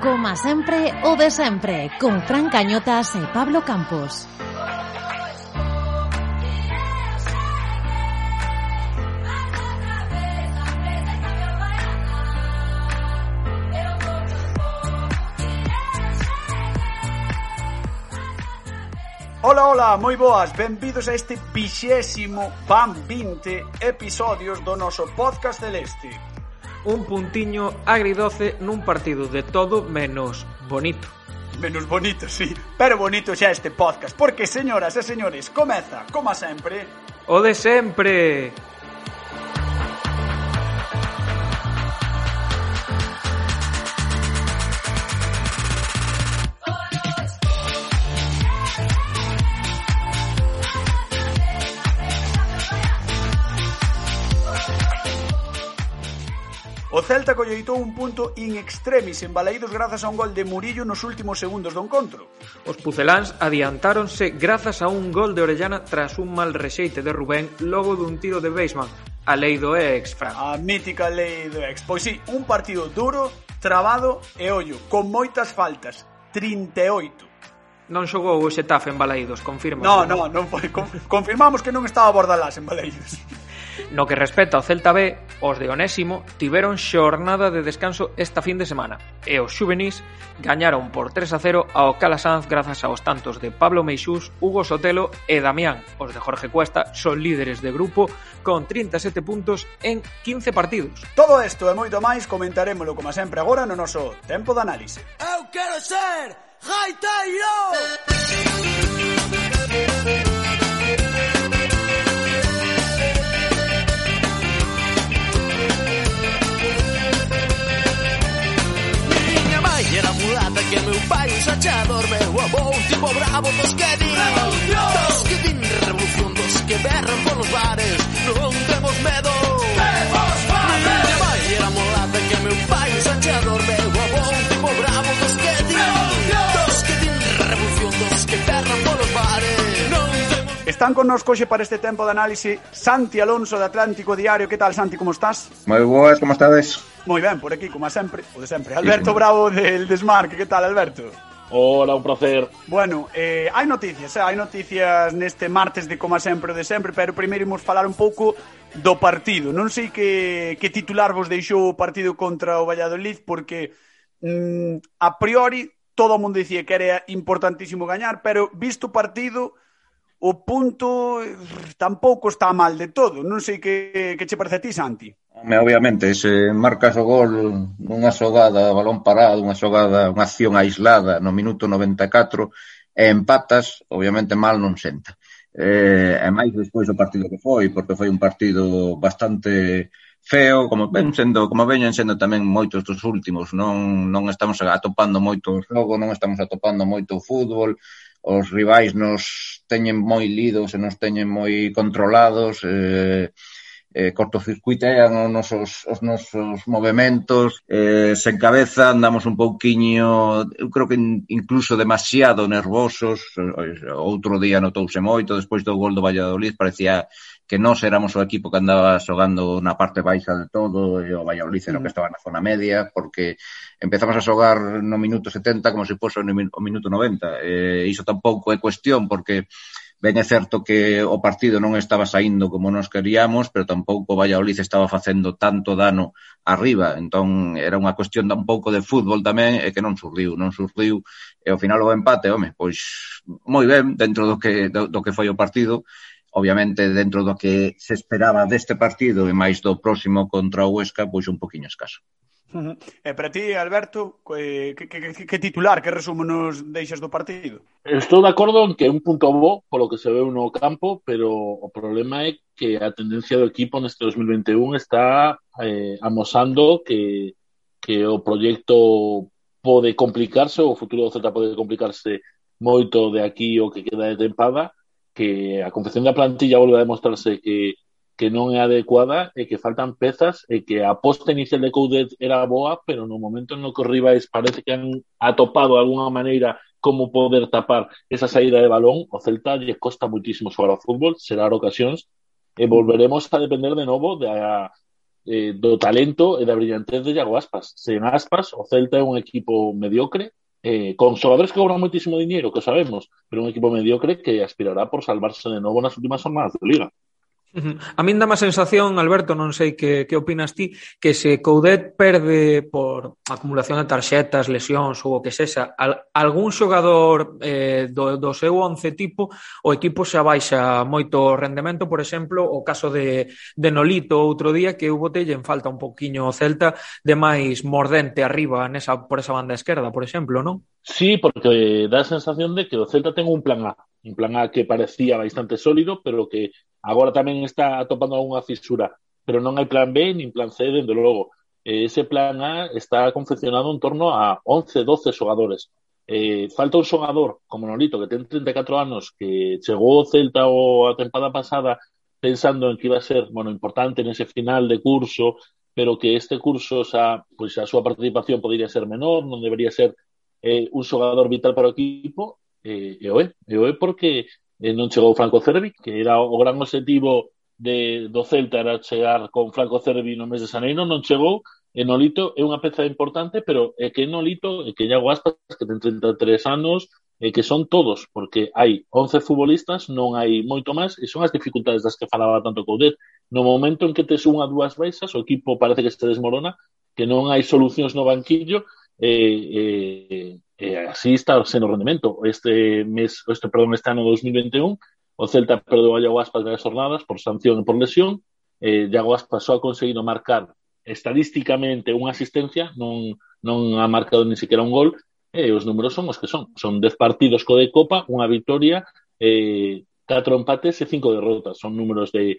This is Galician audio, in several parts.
Coma sempre o de sempre Con Fran Cañotas e Pablo Campos. Ola, ola, moi boas, benvidos a este vixésimo van 20 episodios do noso podcast celeste un puntiño agridoce nun partido de todo menos bonito. Menos bonito, sí, pero bonito xa este podcast, porque, señoras e señores, comeza, como sempre... O de sempre! Celta colleitou un punto in extremis en Balaídos grazas a un gol de Murillo nos últimos segundos do encontro. Os puceláns adiantáronse grazas a un gol de Orellana tras un mal rexeite de Rubén logo dun tiro de Beisman, a lei do ex, Fran. A mítica lei do ex. Pois sí, un partido duro, trabado e ollo, con moitas faltas, 38. Non xogou o Xetafe en Balaídos, confirma. No, no, non foi. Confirmamos que non estaba Bordalás en Balaídos. No que respecta ao Celta B, os de Onésimo tiveron xornada de descanso esta fin de semana e os xuvenís gañaron por 3 a 0 ao Calasanz grazas aos tantos de Pablo Meixús, Hugo Sotelo e Damián. Os de Jorge Cuesta son líderes de grupo con 37 puntos en 15 partidos. Todo isto e moito máis comentaremoslo como sempre agora no noso tempo de análise. Eu quero ser Gaiteiro! que meu pai xa xa dormeu a vou tipo bravo dos que din revolución! Dos que din revolución dos que berran polos bares. Están connosco hoxe para este tempo de análise Santi Alonso de Atlántico Diario. Que tal, Santi, como estás? Moi boas, como estades? Moi ben, por aquí, como sempre, o de sempre. Alberto sí. Bravo del Desmarque, que tal, Alberto? Hola, un placer. Bueno, eh, hai noticias, eh? hai noticias neste martes de como sempre o de sempre, pero primeiro imos falar un pouco do partido. Non sei que, que titular vos deixou o partido contra o Valladolid, porque mm, a priori todo o mundo dicía que era importantísimo gañar, pero visto o partido o punto eh, tampouco está mal de todo. Non sei que, que che parece a ti, Santi. Home, obviamente, se marcas o gol nunha xogada, balón parado, unha xogada, unha acción aislada no minuto 94 e empatas, obviamente mal non senta. Eh, e máis despois do partido que foi, porque foi un partido bastante feo, como ven sendo, como veñen sendo tamén moitos dos últimos, non non estamos atopando moito o xogo, non estamos atopando moito o fútbol, os rivais nos teñen moi lidos e nos teñen moi controlados, eh, eh, cortocircuitean os nosos, os nosos movimentos, eh, sen cabeza andamos un pouquiño, eu creo que incluso demasiado nervosos, outro día notouse moito, despois do gol do Valladolid parecía que nós éramos o equipo que andaba xogando na parte baixa de todo e o Valladolid era o que mm. estaba na zona media porque empezamos a xogar no minuto 70 como se poso no minuto 90 e iso tampouco é cuestión porque ben é certo que o partido non estaba saindo como nos queríamos pero tampouco o Valladolid estaba facendo tanto dano arriba. Entón era unha cuestión un pouco de fútbol tamén e que non surdiu non surdiu e ao final o empate home, pois moi ben dentro do que, do, do que foi o partido obviamente dentro do que se esperaba deste partido e máis do próximo contra o Huesca, pois un poquinho escaso. Uh. E para ti, Alberto, eh, que, que, que, que titular, que resumo nos deixas do partido? Estou de acordo en que é un punto bo polo que se veu no campo, pero o problema é que a tendencia do equipo neste 2021 está eh, amosando que, que o proyecto pode complicarse, o futuro do Celta pode complicarse moito de aquí o que queda de tempada, que a confección da plantilla volve a demostrarse que, que non é adecuada e que faltan pezas e que a posta inicial de Coudet era boa, pero no momento no que os rivais parece que han atopado de alguna maneira como poder tapar esa saída de balón, o Celta lle costa muitísimo xogar ao fútbol, será ocasións, e volveremos a depender de novo da, eh, do talento e da brillantez de Iago Aspas. Sen Aspas, o Celta é un equipo mediocre, eh, con xogadores que cobran moitísimo dinheiro, que sabemos, pero un equipo mediocre que aspirará por salvarse de novo nas últimas jornadas de Liga. A min dá má sensación, Alberto, non sei que, que opinas ti, que se Coudet perde por acumulación de tarxetas, lesións ou o que sexa, al, algún xogador eh, do, do seu once tipo, o equipo xa baixa moito rendemento, por exemplo, o caso de, de Nolito outro día, que hubo telle en falta un poquinho o Celta de máis mordente arriba nesa, por esa banda esquerda, por exemplo, non? Sí, porque dá a sensación de que o Celta ten un plan A, un plan A que parecía bastante sólido, pero que Agora tamén está atopando algunha fisura, pero non hai plan B nin plan C, dende logo. Ese plan A está confeccionado en torno a 11, 12 xogadores. Eh, falta un xogador como Nolito, que ten 34 anos, que chegou ao Celta o a tempada pasada pensando en que iba a ser bueno, importante nese final de curso, pero que este curso xa, pois a súa participación podría ser menor, non debería ser eh, un xogador vital para o equipo, eh, e o é, e o é porque e non chegou Franco Cervi, que era o gran objetivo de, do Celta era chegar con Franco Cervi no mes de Xaneiro, non chegou, e Nolito é unha peza importante, pero é que Nolito, é que Iago Aspas, que ten 33 anos, e que son todos, porque hai 11 futbolistas, non hai moito máis, e son as dificultades das que falaba tanto Coudet. No momento en que tes unha dúas baixas, o equipo parece que se desmorona, que non hai solucións no banquillo, e, eh, e, eh, e así está sendo o rendemento. Este mes, este, perdón, este ano 2021, o Celta perdeu a Iago Aspas das jornadas por sanción e por lesión. Eh, Iago Aspas só ha conseguido marcar estadísticamente unha asistencia, non ha marcado ni siquiera un gol, e os números son os que son. Son 10 partidos co de Copa, unha victoria, eh, 4 empates e 5 derrotas. Son números de,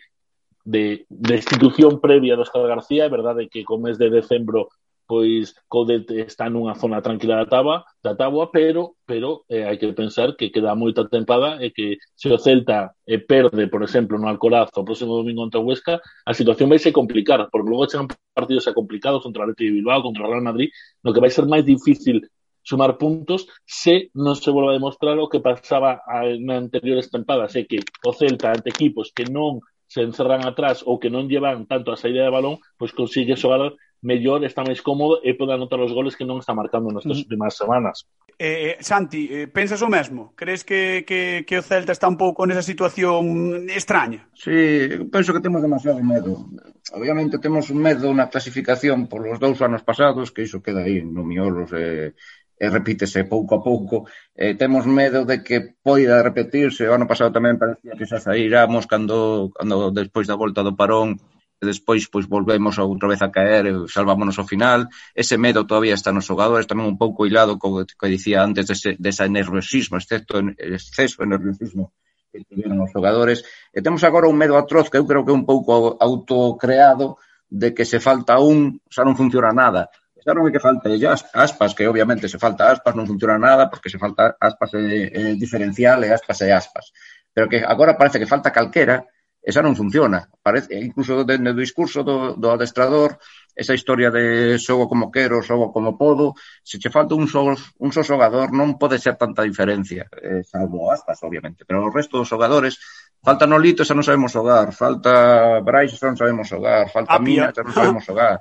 de, de institución previa do Oscar García. É verdade que co mes de decembro pois Codet está nunha zona tranquila da taba, da táboa pero pero eh, hai que pensar que queda moita tempada e que se o Celta eh, perde, por exemplo, no Alcoraz o próximo domingo ante o Huesca, a situación vai se complicar, porque logo chegan partidos a complicados contra o Atlético de Bilbao, contra o Real Madrid, no que vai ser máis difícil sumar puntos se non se volva a demostrar o que pasaba na anterior estampada, é que o Celta ante equipos que non se encerran atrás ou que non llevan tanto a saída de balón, pois consigue xogar mellor está máis cómodo e pode anotar os goles que non está marcando nestas mm. Mm-hmm. últimas semanas. Eh, eh, Santi, eh, pensas o mesmo? Crees que, que, que o Celta está un pouco nesa situación extraña? Sí, penso que temos demasiado medo. Obviamente temos un medo na clasificación por os dous anos pasados, que iso queda aí no miolos e, e repítese pouco a pouco. Eh, temos medo de que poida repetirse. O ano pasado tamén parecía que xa saíramos cando, cando despois da volta do parón e despois pois volvemos outra vez a caer e salvámonos ao final. Ese medo todavía está nos xogadores, tamén un pouco hilado co que dicía antes dese, desa nerviosismo, excepto exceso de nerviosismo que tiveron os xogadores. E temos agora un medo atroz que eu creo que é un pouco autocreado de que se falta un, xa non funciona nada. Xa non é que falta aspas, que obviamente se falta aspas non funciona nada, porque se falta aspas é, é diferencial e aspas e aspas. Pero que agora parece que falta calquera, esa non funciona. Parece, incluso dentro do discurso do, do adestrador, esa historia de xogo como quero, xogo como podo, se che falta un só, un só xogador non pode ser tanta diferencia, eh, salvo aspas, obviamente, pero o resto dos xogadores falta Nolito, xa non sabemos xogar, falta Brais, xa non sabemos xogar, falta Apia. Mina, xa non sabemos xogar.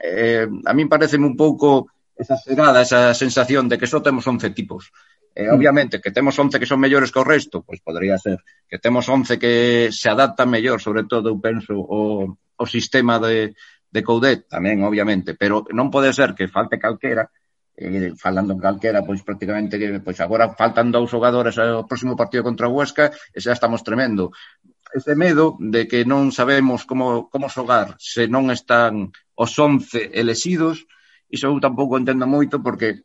Eh, a min pareceme un pouco exagerada esa sensación de que só temos 11 tipos E, obviamente, que temos 11 que son mellores que o resto, pois podría ser que temos 11 que se adaptan mellor, sobre todo, eu penso, o, o sistema de, de Coudet, tamén, obviamente, pero non pode ser que falte calquera, eh, falando en calquera, pois prácticamente que pois agora faltan dous xogadores ao próximo partido contra o Huesca e xa estamos tremendo. Ese medo de que non sabemos como, como xogar se non están os 11 elexidos, iso eu tampouco entendo moito porque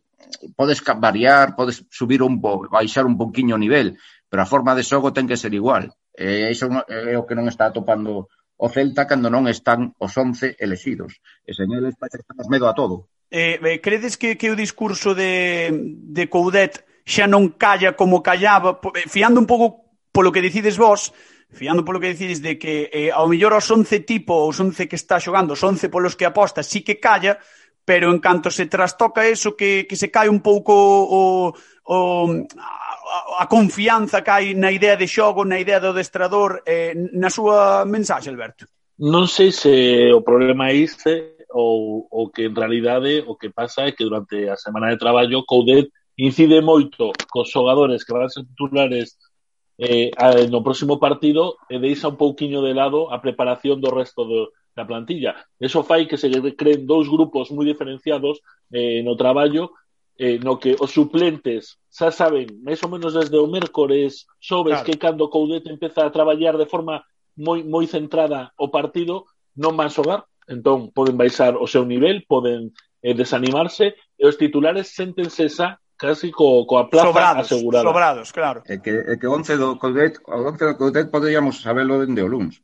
podes variar, podes subir un po, baixar un poquinho o nivel, pero a forma de xogo ten que ser igual. E iso é o que non está atopando o Celta cando non están os 11 elexidos. E sen eles estamos medo a todo. Eh, eh, credes que, que o discurso de, de Coudet xa non calla como callaba, eh, fiando un pouco polo que decides vos, fiando polo que decides de que eh, ao mellor os 11 tipo, os 11 que está xogando, os 11 polos que aposta, sí que calla, pero en canto se trastoca eso, que, que se cae un pouco o, o, a, a confianza que hai na idea de xogo, na idea do destrador eh, na súa mensaxe, Alberto? Non sei se o problema é ese ou, ou que en realidade o que pasa é que durante a semana de traballo Coudet incide moito cos xogadores que van a ser titulares eh, no próximo partido e deixa un pouquiño de lado a preparación do resto do, da plantilla. Eso fai que se creen dous grupos moi diferenciados eh, no traballo eh, no que os suplentes xa saben, máis ou menos desde o mércores, xoves, claro. que cando Coudet empeza a traballar de forma moi moi centrada o partido, non van xogar, entón poden baixar o seu nivel, poden eh, desanimarse, e os titulares sentense xa casi co, coa plaza sobrados, asegurada. Sobrados, claro. É que, é que 11 do Colgate, o 11 do Colgate poderíamos sabelo dende o luns,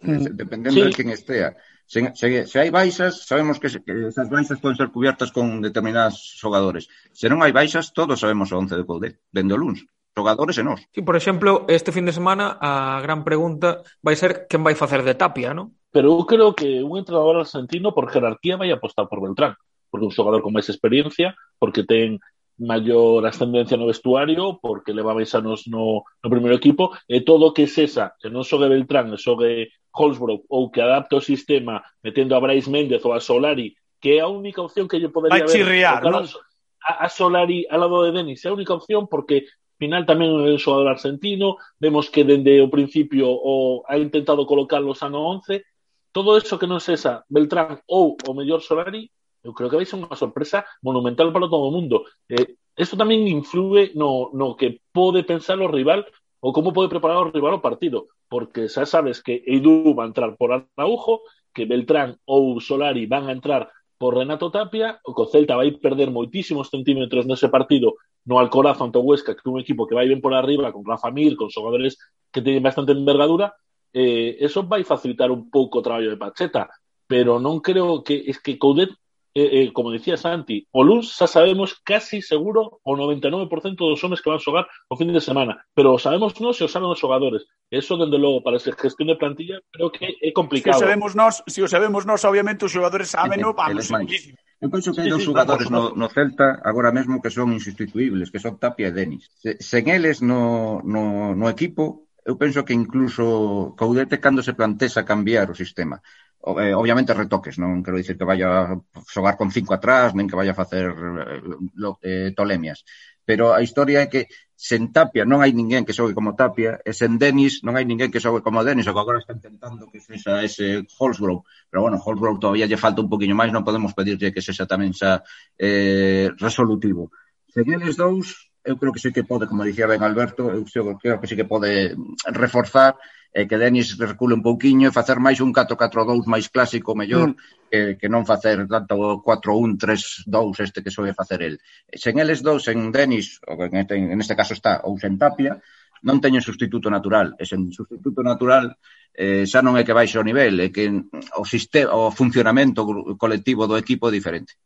mm. dependendo sí. de quen estea. Se, se, se hai baixas, sabemos que, se, que esas baixas poden ser cubiertas con determinados xogadores. Se non hai baixas, todos sabemos o 11 do Coudet, dende o luns xogadores e nós. Sí, por exemplo, este fin de semana a gran pregunta vai ser quen vai facer de Tapia, non? Pero eu creo que un entrenador argentino por jerarquía vai apostar por Beltrán, porque un xogador con máis experiencia, porque ten maior ascendencia no vestuario, porque leva máis anos no, no primeiro equipo, e todo que cesa, que non xogue Beltrán, e xogue Holsbrook ou que adapte o sistema metendo a Bryce Méndez ou a Solari, que é a única opción que lle podería ver chirriar, ¿no? a, a Solari ao lado de Denis, é a única opción porque final tamén é un xogador argentino, vemos que dende o principio o ha intentado colocarlos a no 11, todo eso que non cesa Beltrán ou o mellor Solari, eu creo que vai ser unha sorpresa monumental para todo o mundo. Eh, esto tamén influe no, no que pode pensar o rival ou como pode preparar o rival o partido, porque xa sabes que Edu va a entrar por Araujo, que Beltrán ou Solari van a entrar por Renato Tapia, o que o Celta vai perder moitísimos centímetros nese partido no Alcoraz ante o Huesca, que é un equipo que vai ben por arriba, con Rafa Mir, con xogadores que teñen bastante envergadura, eh, eso vai facilitar un pouco o traballo de Pacheta, pero non creo que es que Coudet eh, eh, como dicía Santi, o Luns xa sabemos casi seguro o 99% dos homes que van xogar o fin de semana, pero sabemos nós se o saben os xogadores. Eso, dende logo, para esa gestión de plantilla, creo que é complicado. Se o sabemos nós, se o sabemos nós, obviamente, os xogadores saben, no, vamos. Eu penso que hai dos xogadores no, no Celta agora mesmo que son insustituibles, que son Tapia e Denis. Se, sen eles no, no, no equipo, eu penso que incluso Caudete cando se plantexa cambiar o sistema eh, obviamente retoques, non quero dicir que vaya a xogar con cinco atrás, nen que vaya a facer eh, eh, tolemias, pero a historia é que sen Tapia non hai ninguén que xogue como Tapia, e sen Denis non hai ninguén que xogue como Denis, o que agora está intentando que sexa ese Holsgrove, pero bueno, Holsgrove todavía lle falta un poquinho máis, non podemos pedirlle que sexa tamén xa eh, resolutivo. Sen eles dous, eu creo que sí que pode, como dicía ben Alberto, eu creo que sí que pode mm, reforzar e que Denis recule un pouquiño e facer máis un 4-4-2 máis clásico mellor mm. que, que non facer tanto 4-1-3-2 este que soe facer el. Sen eles dous, sen Denis, ou en este, en este caso está, ou sen Tapia, non teñen substituto natural. E sen substituto natural eh, xa non é que baixe o nivel, é que o, sistema, o funcionamento colectivo do equipo é diferente.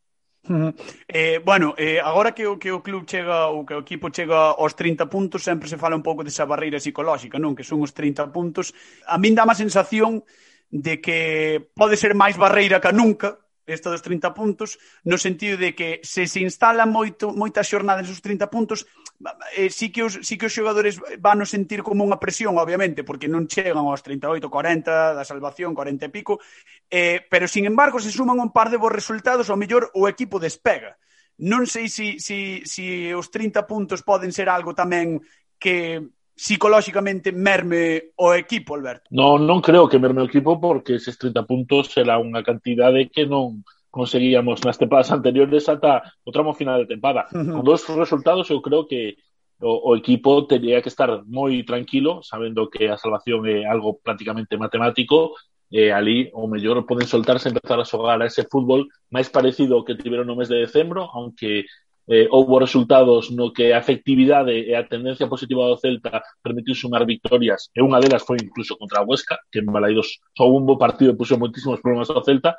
Eh, bueno, eh, agora que o, que o club chega ou que o equipo chega aos 30 puntos sempre se fala un pouco desa barreira psicolóxica non? Que son os 30 puntos. A min dá má sensación de que pode ser máis barreira que nunca esta dos 30 puntos no sentido de que se se instala moito, moitas xornadas os 30 puntos eh, sí, que os, sí que os xogadores van a sentir como unha presión, obviamente, porque non chegan aos 38, 40 da salvación, 40 e pico, eh, pero, sin embargo, se suman un par de bons resultados, ao mellor o equipo despega. Non sei se si, si, si os 30 puntos poden ser algo tamén que psicolóxicamente merme o equipo, Alberto? Non, non creo que merme o equipo porque eses 30 puntos será unha cantidade que non conseguíamos nas tempadas anteriores ata o tramo final de tempada. Uh -huh. Con dos resultados eu creo que o, o equipo teria que estar moi tranquilo, sabendo que a salvación é algo prácticamente matemático, e ali o mellor poden soltarse e empezar a xogar a ese fútbol máis parecido ao que tiveron no mes de decembro, aunque eh, houve resultados no que a efectividade e a tendencia positiva do Celta permitiu sumar victorias, e unha delas foi incluso contra a Huesca, que en Balaidos só un bo partido e puxo moitísimos problemas ao Celta,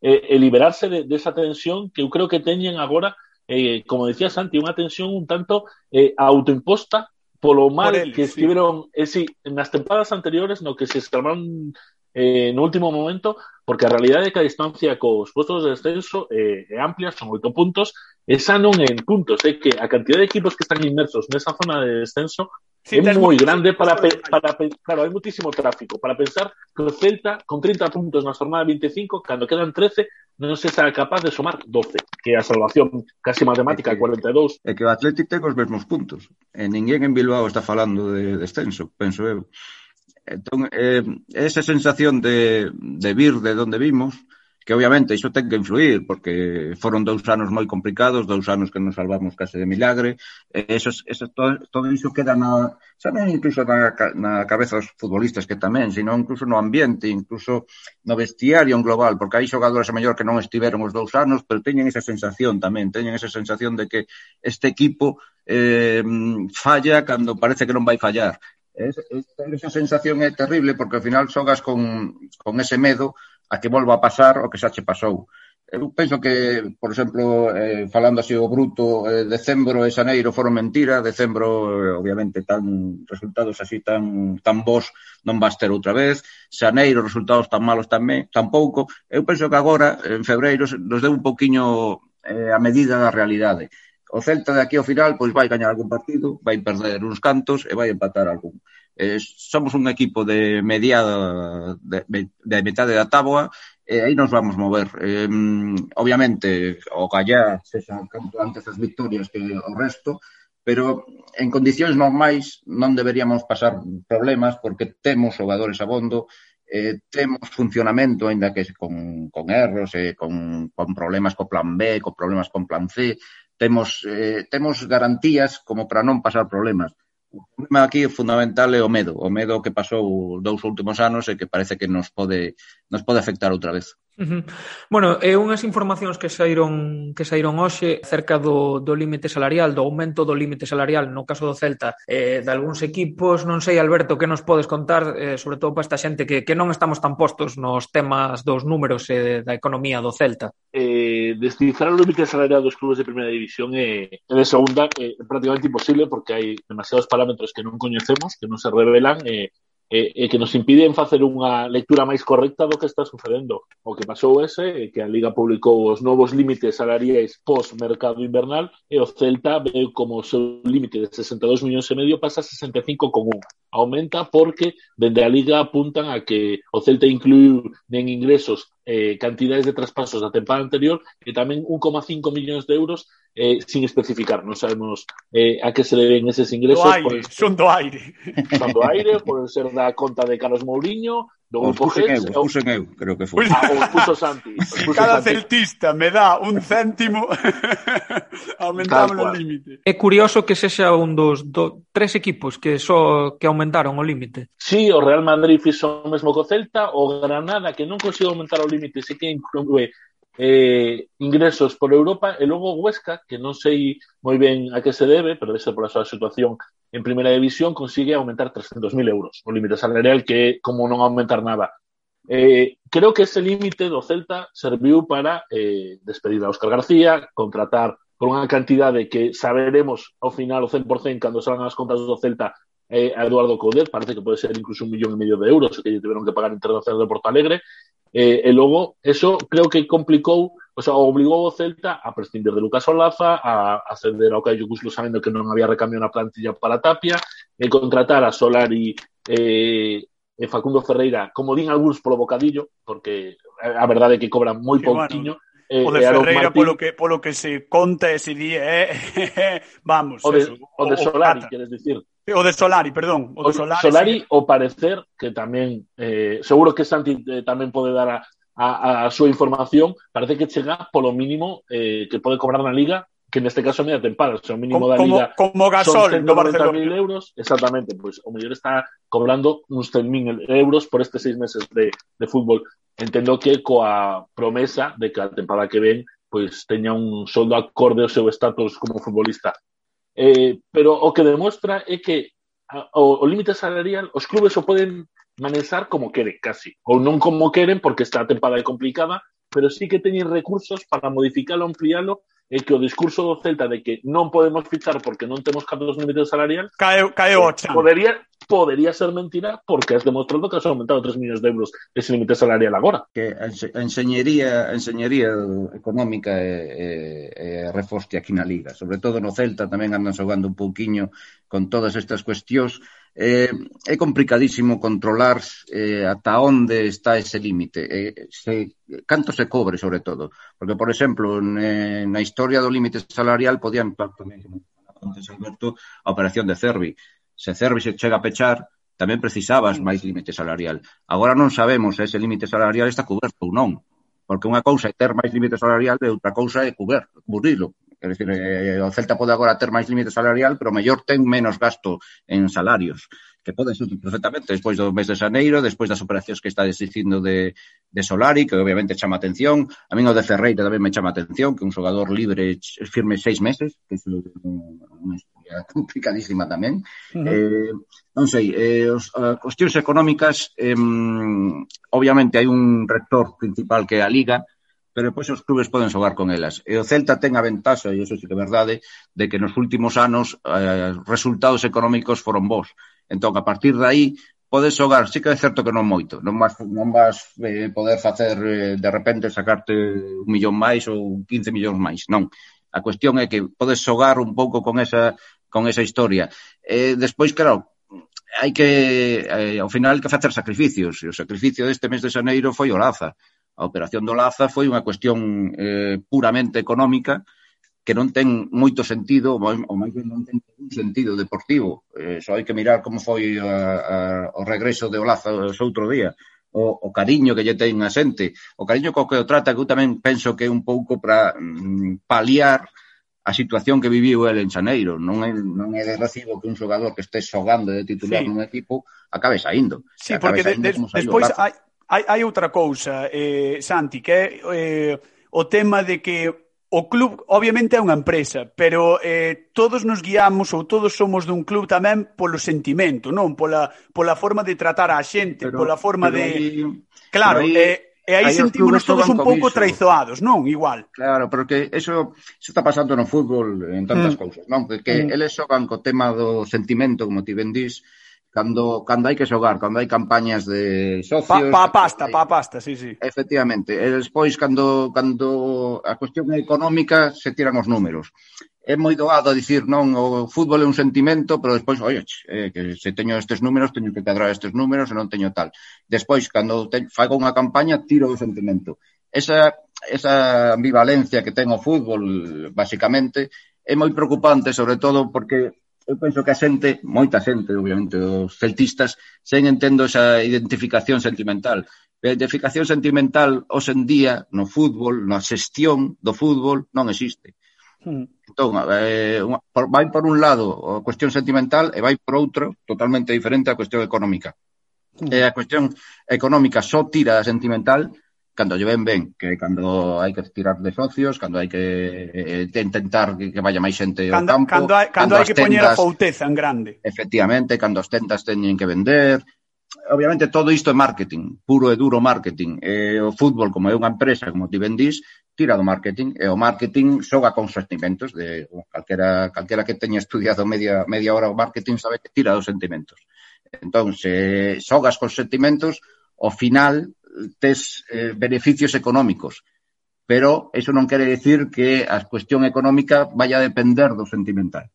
e, e liberarse de, desa de tensión que eu creo que teñen agora eh, como decía Santi, unha tensión un tanto eh, autoimposta polo mal Por él, que estiveron sí. eh, sí, nas tempadas anteriores no que se escalmaron eh, no último momento, porque a realidade é que a distancia cos postos de descenso eh, é amplia, son oito puntos, esa non é en puntos, é que a cantidad de equipos que están inmersos nesa zona de descenso Sí, es muy grande para, para, Claro, hay muchísimo tráfico. Para pensar que el Celta, con 30 puntos en la jornada 25, cuando quedan 13, no se será capaz de sumar 12, que a salvación casi matemática, é que, 42. É que o Athletic ten os mesmos puntos. E ninguén en Bilbao está falando de descenso, penso eu. Entón, eh, esa sensación de, de vir de donde vimos, que obviamente iso ten que influir, porque foron dous anos moi complicados, dous anos que nos salvamos case de milagre, e eso, eso, todo, todo iso queda na, xa non incluso na, na cabeza dos futbolistas que tamén, sino incluso no ambiente, incluso no vestiario en global, porque hai xogadores a mellor que non estiveron os dous anos, pero teñen esa sensación tamén, teñen esa sensación de que este equipo eh, falla cando parece que non vai fallar. Es, es, esa sensación é terrible porque ao final xogas con, con ese medo a que volva a pasar o que xa che pasou. Eu penso que, por exemplo, eh, falando así o bruto, eh, decembro e xaneiro foron mentira, decembro, eh, obviamente, tan resultados así tan, tan bons non vas ter outra vez, xaneiro, resultados tan malos tamén, tampouco. Eu penso que agora, en febreiro, nos deu un poquinho eh, a medida da realidade o Celta de aquí ao final pois vai gañar algún partido, vai perder uns cantos e vai empatar algún eh, somos un equipo de mediada de, de metade da táboa e aí nos vamos mover. Eh, obviamente, o Gallá sexan canto antes as victorias que o resto, pero en condicións normais non deberíamos pasar problemas porque temos xogadores a bondo, eh, temos funcionamento, aínda que con, con erros, eh, con, con problemas co plan B, con problemas con plan C, temos, eh, temos garantías como para non pasar problemas. O problema aquí fundamental é o medo, o medo que pasou dous últimos anos e que parece que nos pode nos pode afectar outra vez. Uh -huh. Bueno, é unhas informacións que saíron que saíron hoxe cerca do, do límite salarial, do aumento do límite salarial no caso do Celta eh, de algúns equipos, non sei Alberto que nos podes contar, eh, sobre todo para esta xente que, que non estamos tan postos nos temas dos números e eh, da economía do Celta eh, descifrar o límite salarial dos clubes de primeira división eh, e é de segunda eh, é prácticamente imposible porque hai demasiados parámetros que non coñecemos, que non se revelan e e, e que nos impiden facer unha lectura máis correcta do que está sucedendo. O que pasou ese é que a Liga publicou os novos límites salariais pós mercado invernal e o Celta veu como o seu límite de 62 millóns e medio pasa a 65 con 1. Aumenta porque dende a Liga apuntan a que o Celta incluiu en ingresos eh, cantidades de traspasos da tempada anterior e tamén 1,5 millóns de euros eh, sin especificar. Non sabemos eh, a que se deben eses ingresos. Do aire, por, son do aire. son do aire, por ser da conta de Carlos Mourinho, do os grupo puxen eu, os puxen eu, creo que foi. Ah, os puso Santi. Os puso Cada Santi. celtista me dá un céntimo aumentamos o límite. É curioso que sexa un dos do, tres equipos que só que aumentaron o límite. Sí, o Real Madrid fixo o mesmo co Celta, o Granada que non conseguiu aumentar o límite, se que inclúe eh, eh, ingresos por Europa e logo Huesca, que non sei moi ben a que se debe, pero debe ser por a súa situación en primeira división, consigue aumentar 300.000 euros, o límite salarial que é como non aumentar nada. Eh, creo que ese límite do Celta serviu para eh, despedir a Óscar García, contratar por unha cantidade que saberemos ao final o 100% cando salgan as contas do Celta eh, a Eduardo Coudet, parece que pode ser incluso un millón e medio de euros que lle tiveron que pagar Internacional de Porto Alegre, eh, e logo eso creo que complicou, o sea, obligou o Celta a prescindir de Lucas Olaza, a, a ceder ao Caio Cusco sabendo que non había recambio na plantilla para Tapia, e contratar a Solari eh, Facundo Ferreira, como din algúns polo bocadillo, porque a verdade é que cobran moi Sí, pouquiño, eh, O de e Aaron Ferreira, Martín- polo que, polo que se conta ese día, eh, vamos. o de, eso, o de Solari, Cata. queres dicir. O de Solari, perdón. O O de Solari, Solari, sí. o parecer que tamén eh, seguro que Santi eh, tamén pode dar a, a, a súa información parece que chega polo mínimo eh, que pode cobrar na Liga que en este caso mira, te emparas, o sea, un mínimo como, de liga como Gasol, no mil euros, exactamente, pues o mellor está cobrando uns 100.000 euros por estes seis meses de, de fútbol. Entendo que coa promesa de que a temporada que ven pois pues, teña un soldo acorde ao seu estatus como futbolista. Eh, pero o que demostra é que a, o, o límite salarial os clubes o poden manexar como queren, casi, ou non como queren porque esta temporada é complicada, pero sí que teñen recursos para modificalo, ampliálo é que o discurso do Celta de que non podemos fichar porque non temos cadros límites salarial cae, cae o chan. Podería, podería ser mentira porque has demostrado que has aumentado 3 millóns de euros ese límite salarial agora. Que a enseñería, a enseñería económica é, é, é reforste aquí na Liga. Sobre todo no Celta tamén andan xogando un pouquiño con todas estas cuestións eh, é complicadísimo controlar eh, ata onde está ese límite, eh, se, canto se cobre sobre todo, porque, por exemplo, ne, na historia do límite salarial podían, tamén, antes Alberto, a operación de Cervi. Se Cervi se chega a pechar, tamén precisabas máis límite salarial. Agora non sabemos se ese límite salarial está coberto ou non, porque unha cousa é ter máis límite salarial e outra cousa é cubrir, cubrirlo, Quer dizer, eh, o Celta pode agora ter máis límite salarial, pero mellor ten menos gasto en salarios que pode ser perfectamente despois do mes de Xaneiro, despois das operacións que está dicindo de, de Solari, que obviamente chama atención, a min o de Ferreira tamén me chama atención, que un xogador libre eh, firme seis meses, que é unha historia complicadísima tamén. Uh -huh. eh, non sei, eh, os, eh, a, cuestións económicas, eh, obviamente hai un rector principal que é a Liga, pero depois os clubes poden xogar con elas. E o Celta ten a ventaxa, e iso sí que é verdade, de que nos últimos anos eh, resultados económicos foron bons. Entón, a partir de aí, podes xogar, sí que é certo que non moito, non vas, non vas eh, poder facer eh, de repente sacarte un millón máis ou 15 millóns máis, non. A cuestión é que podes xogar un pouco con esa con esa historia. Eh, despois, claro, hai que eh, ao final hai que facer sacrificios, e o sacrificio deste mes de xaneiro foi o Laza. A operación do Laza foi unha cuestión eh, puramente económica que non ten moito sentido, ou máis ben non ten ningún sentido deportivo. Eh, só hai que mirar como foi a, a, o regreso de Olaza o outro día o, o cariño que lle ten a xente, o cariño co que o trata, que eu tamén penso que é un pouco para mm, paliar a situación que viviu el en Xaneiro. Non é, non é de recibo que un xogador que este xogando de titular sí. nun equipo acabe saindo. Sí, porque de, de, despois hai, hai, hai outra cousa, eh, Santi, que é eh, o tema de que o club obviamente é unha empresa, pero eh, todos nos guiamos ou todos somos dun club tamén polo sentimento, non pola pola forma de tratar a xente, pero, pola forma de aí, Claro, aí, eh, e aí, aí sentimos todos un pouco iso. traizoados, non? Igual. Claro, porque eso eso está pasando no fútbol en tantas mm. cousas, non? Que, que mm. eles xogan co tema do sentimento, como ti ben dís, Cando, cando hai que xogar, cando hai campañas de socios... Pa, pa pasta, hai... pa pasta, sí, sí. Efectivamente. E despois, cando, cando a cuestión económica, se tiran os números é moi doado a dicir non o fútbol é un sentimento, pero despois, oi, eh, que se teño estes números, teño que cadrar estes números e non teño tal. Despois, cando te, fago unha campaña, tiro o sentimento. Esa, esa ambivalencia que ten o fútbol, basicamente, é moi preocupante, sobre todo porque eu penso que a xente, moita xente, obviamente, os celtistas, sen entendo esa identificación sentimental. A identificación sentimental, hoxe en día, no fútbol, na xestión do fútbol, non existe. Mm. Entón, eh, unha, por, vai por un lado a cuestión sentimental e vai por outro totalmente diferente a cuestión económica. Mm. Eh, a cuestión económica só tira da sentimental, cando lle ven ben, que cando hai que tirar de socios, cando hai que eh, intentar que, que vaya máis xente cando, ao campo, cando hai, cando, cando hai que poñer a fouteza en grande. Efectivamente, cando as tendas teñen que vender, obviamente todo isto é marketing, puro e duro marketing. E o fútbol, como é unha empresa, como ti vendís, tira do marketing, e o marketing xoga con sentimentos, de calquera, calquera que teña estudiado media, media hora o marketing sabe que tira dos sentimentos. Entón, se xogas con sentimentos, ao final tes eh, beneficios económicos, pero eso non quere decir que a cuestión económica vaya a depender do sentimental.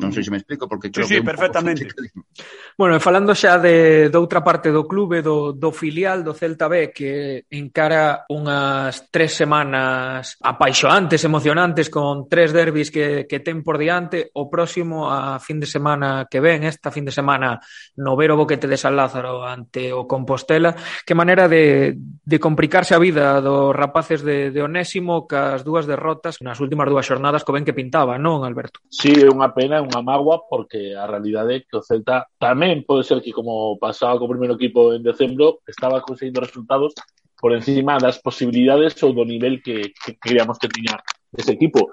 Non sei se me explico porque creo sí, que sí, perfectamente. Bueno, e falando xa de doutra parte do clube, do, do filial do Celta B que encara unhas tres semanas apaixoantes, emocionantes con tres derbis que, que ten por diante o próximo a fin de semana que ven, esta fin de semana no Vero Boquete de San Lázaro ante o Compostela, que maneira de, de complicarse a vida dos rapaces de, de Onésimo cas dúas derrotas nas últimas dúas xornadas co ben que pintaba, non, Alberto? Sí, é unha pena, unha Magua porque a realidade é que o Celta tamén pode ser que como pasaba co primeiro equipo en decembro estaba conseguindo resultados por encima das posibilidades ou do nivel que, que queríamos que tiña ese equipo.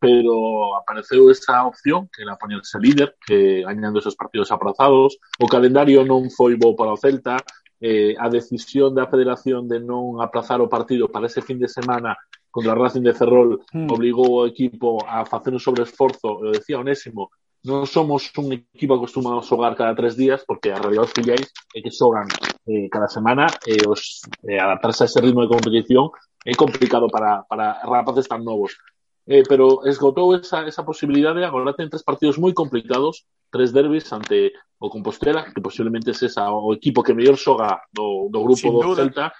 Pero apareceu esa opción que era poñerse líder, que gañando esos partidos aprazados, o calendario non foi bo para o Celta, eh, a decisión da Federación de non aplazar o partido para ese fin de semana contra Racing de Ferrol mm. obrigou o equipo a facer un sobreesforzo, eu decía Onésimo, non somos un equipo acostumado a xogar cada tres días, porque a realidad os filiais é que xogan eh, cada semana e eh, os, eh, adaptarse a ese ritmo de competición é complicado para, para rapaces tan novos. Eh, pero esgotou esa, esa posibilidade, agora ten tres partidos moi complicados, tres derbis ante o Compostela, que posiblemente é esa, o equipo que mellor xoga do, do grupo Sin do duda. Celta,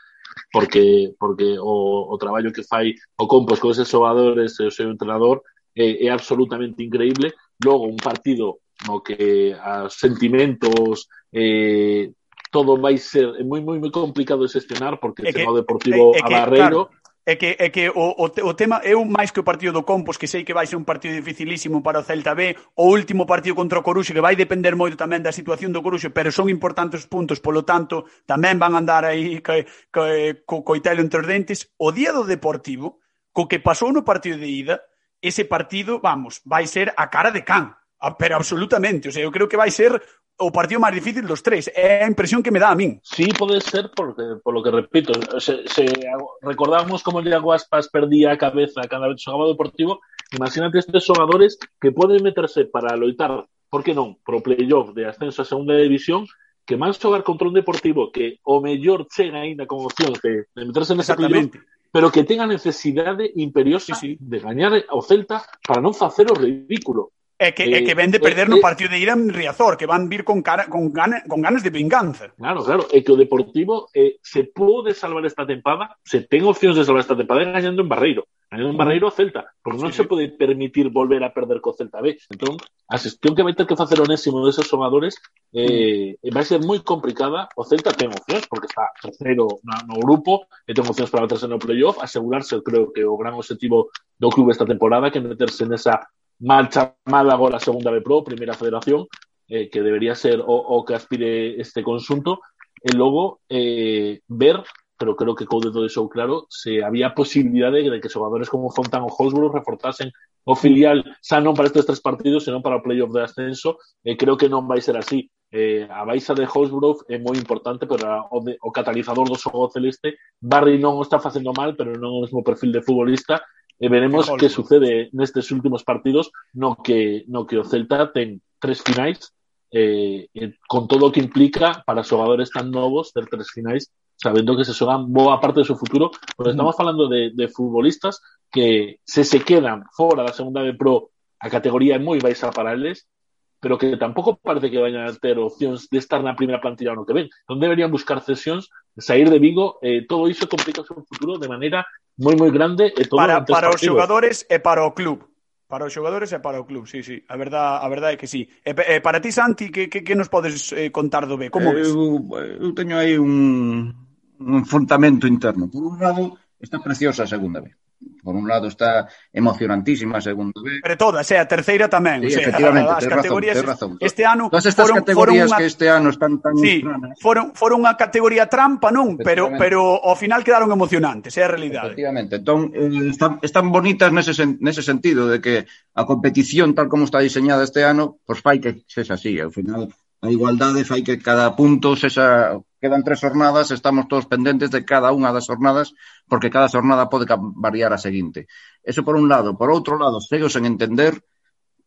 porque porque o, o traballo que fai o Compos con eses xogadores e o seu entrenador é, é absolutamente increíble. Logo, un partido no que os sentimentos eh, todo vai ser é moi moi moi complicado de xestionar porque é que, o Deportivo é, é que, claro É que, é que o, o, o tema, é un máis que o partido do Compos, que sei que vai ser un partido dificilísimo para o Celta B, o último partido contra o Coruxo, que vai depender moito tamén da situación do Coruxo, pero son importantes puntos, polo tanto, tamén van andar aí co, co, co coitelo entre os dentes. O día do Deportivo, co que pasou no partido de ida, ese partido, vamos, vai ser a cara de can, pero absolutamente, o sea, eu creo que vai ser o partido máis difícil dos tres. É a impresión que me dá a min. Sí, pode ser, porque, polo que repito, se, se recordamos como Iago Aspas perdía a cabeza cada vez xogaba o Deportivo, imagínate estes xogadores que poden meterse para loitar, por que non, pro playoff de ascenso a segunda división, que van xogar contra un Deportivo que o mellor chega aínda con opcións de, de meterse nese playoff, pero que tenga necesidade imperiosa sí, sí. de gañar ao Celta para non facer o ridículo É que, eh, é que vende eh, perder eh, no partido de ida en Riazor, que van vir con, cara, con, gana, con ganas de vinganza. Claro, claro, é que o Deportivo eh, se pode salvar esta tempada, se ten opcións de salvar esta tempada gañando en Barreiro, gañando en Barreiro a Celta, porque non sí, se pode permitir volver a perder co Celta B. Entón, a xestión que vai ter que facer onésimo Onésimo deses xogadores eh, mm. vai ser moi complicada. O Celta ten opcións, porque está terceiro no, no grupo, e ten opcións para meterse no playoff, asegurarse, creo que o gran objetivo do clube esta temporada, que meterse nesa mal chamada agora a segunda B Pro, primeira federación, eh, que debería ser o, o que aspire este consunto, e logo eh, ver, pero creo que coude todo iso claro, se había posibilidade de que xogadores como Fontan ou Hosborough reforzasen o filial xa non para estes tres partidos, senón para o playoff de ascenso, e creo que non vai ser así. Eh, a baixa de Hosborough é moi importante, pero o, de, o catalizador celeste, Barry non o está facendo mal, pero non o mesmo perfil de futbolista, e veremos que sucede nestes últimos partidos no que, no que o Celta ten tres finais eh, con todo o que implica para xogadores tan novos ter tres finais sabendo que se xogan boa parte do seu futuro. Porque estamos falando de, de futbolistas que se se quedan fora da segunda de pro a categoría é moi baixa para eles pero que tampouco parece que vayan a ter opcións de estar na primeira plantilla no que ven. Non deberían buscar cesións, sair de Vigo, eh, todo iso complica o seu futuro de maneira moi moi grande e todo para, para os xogadores e eh, para o club. Para os xogadores e para o club, sí, sí. A verdade a verdade é que sí. Eh, e, e eh, para ti, Santi, que, que, que nos podes eh, contar do B? Como ves? Eu, eu teño aí un, un enfrontamento interno. Por un lado, está preciosa a segunda vez por un lado está emocionantísima a segunda vez. Pero todas, eh, a terceira tamén, sí, o sea, efectivamente, as categorías razón, razón. este ano Todas estas foron, categorías foron una... que este ano están tan sí, foron foron unha categoría trampa, non, pero pero ao final quedaron emocionantes, é a realidade. Efectivamente. Entón eh, están están bonitas nese nese sentido de que a competición tal como está diseñada este ano, pois pues, fai que sexa así, ao final a igualdade fai que cada punto sexa quedan tres jornadas, estamos todos pendentes de cada unha das jornadas, porque cada jornada pode variar a seguinte. Eso por un lado. Por outro lado, sigo sen entender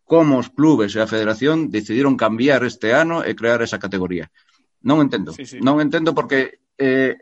como os clubes e a federación decidiron cambiar este ano e crear esa categoría. Non entendo. Sí, sí. Non entendo porque eh,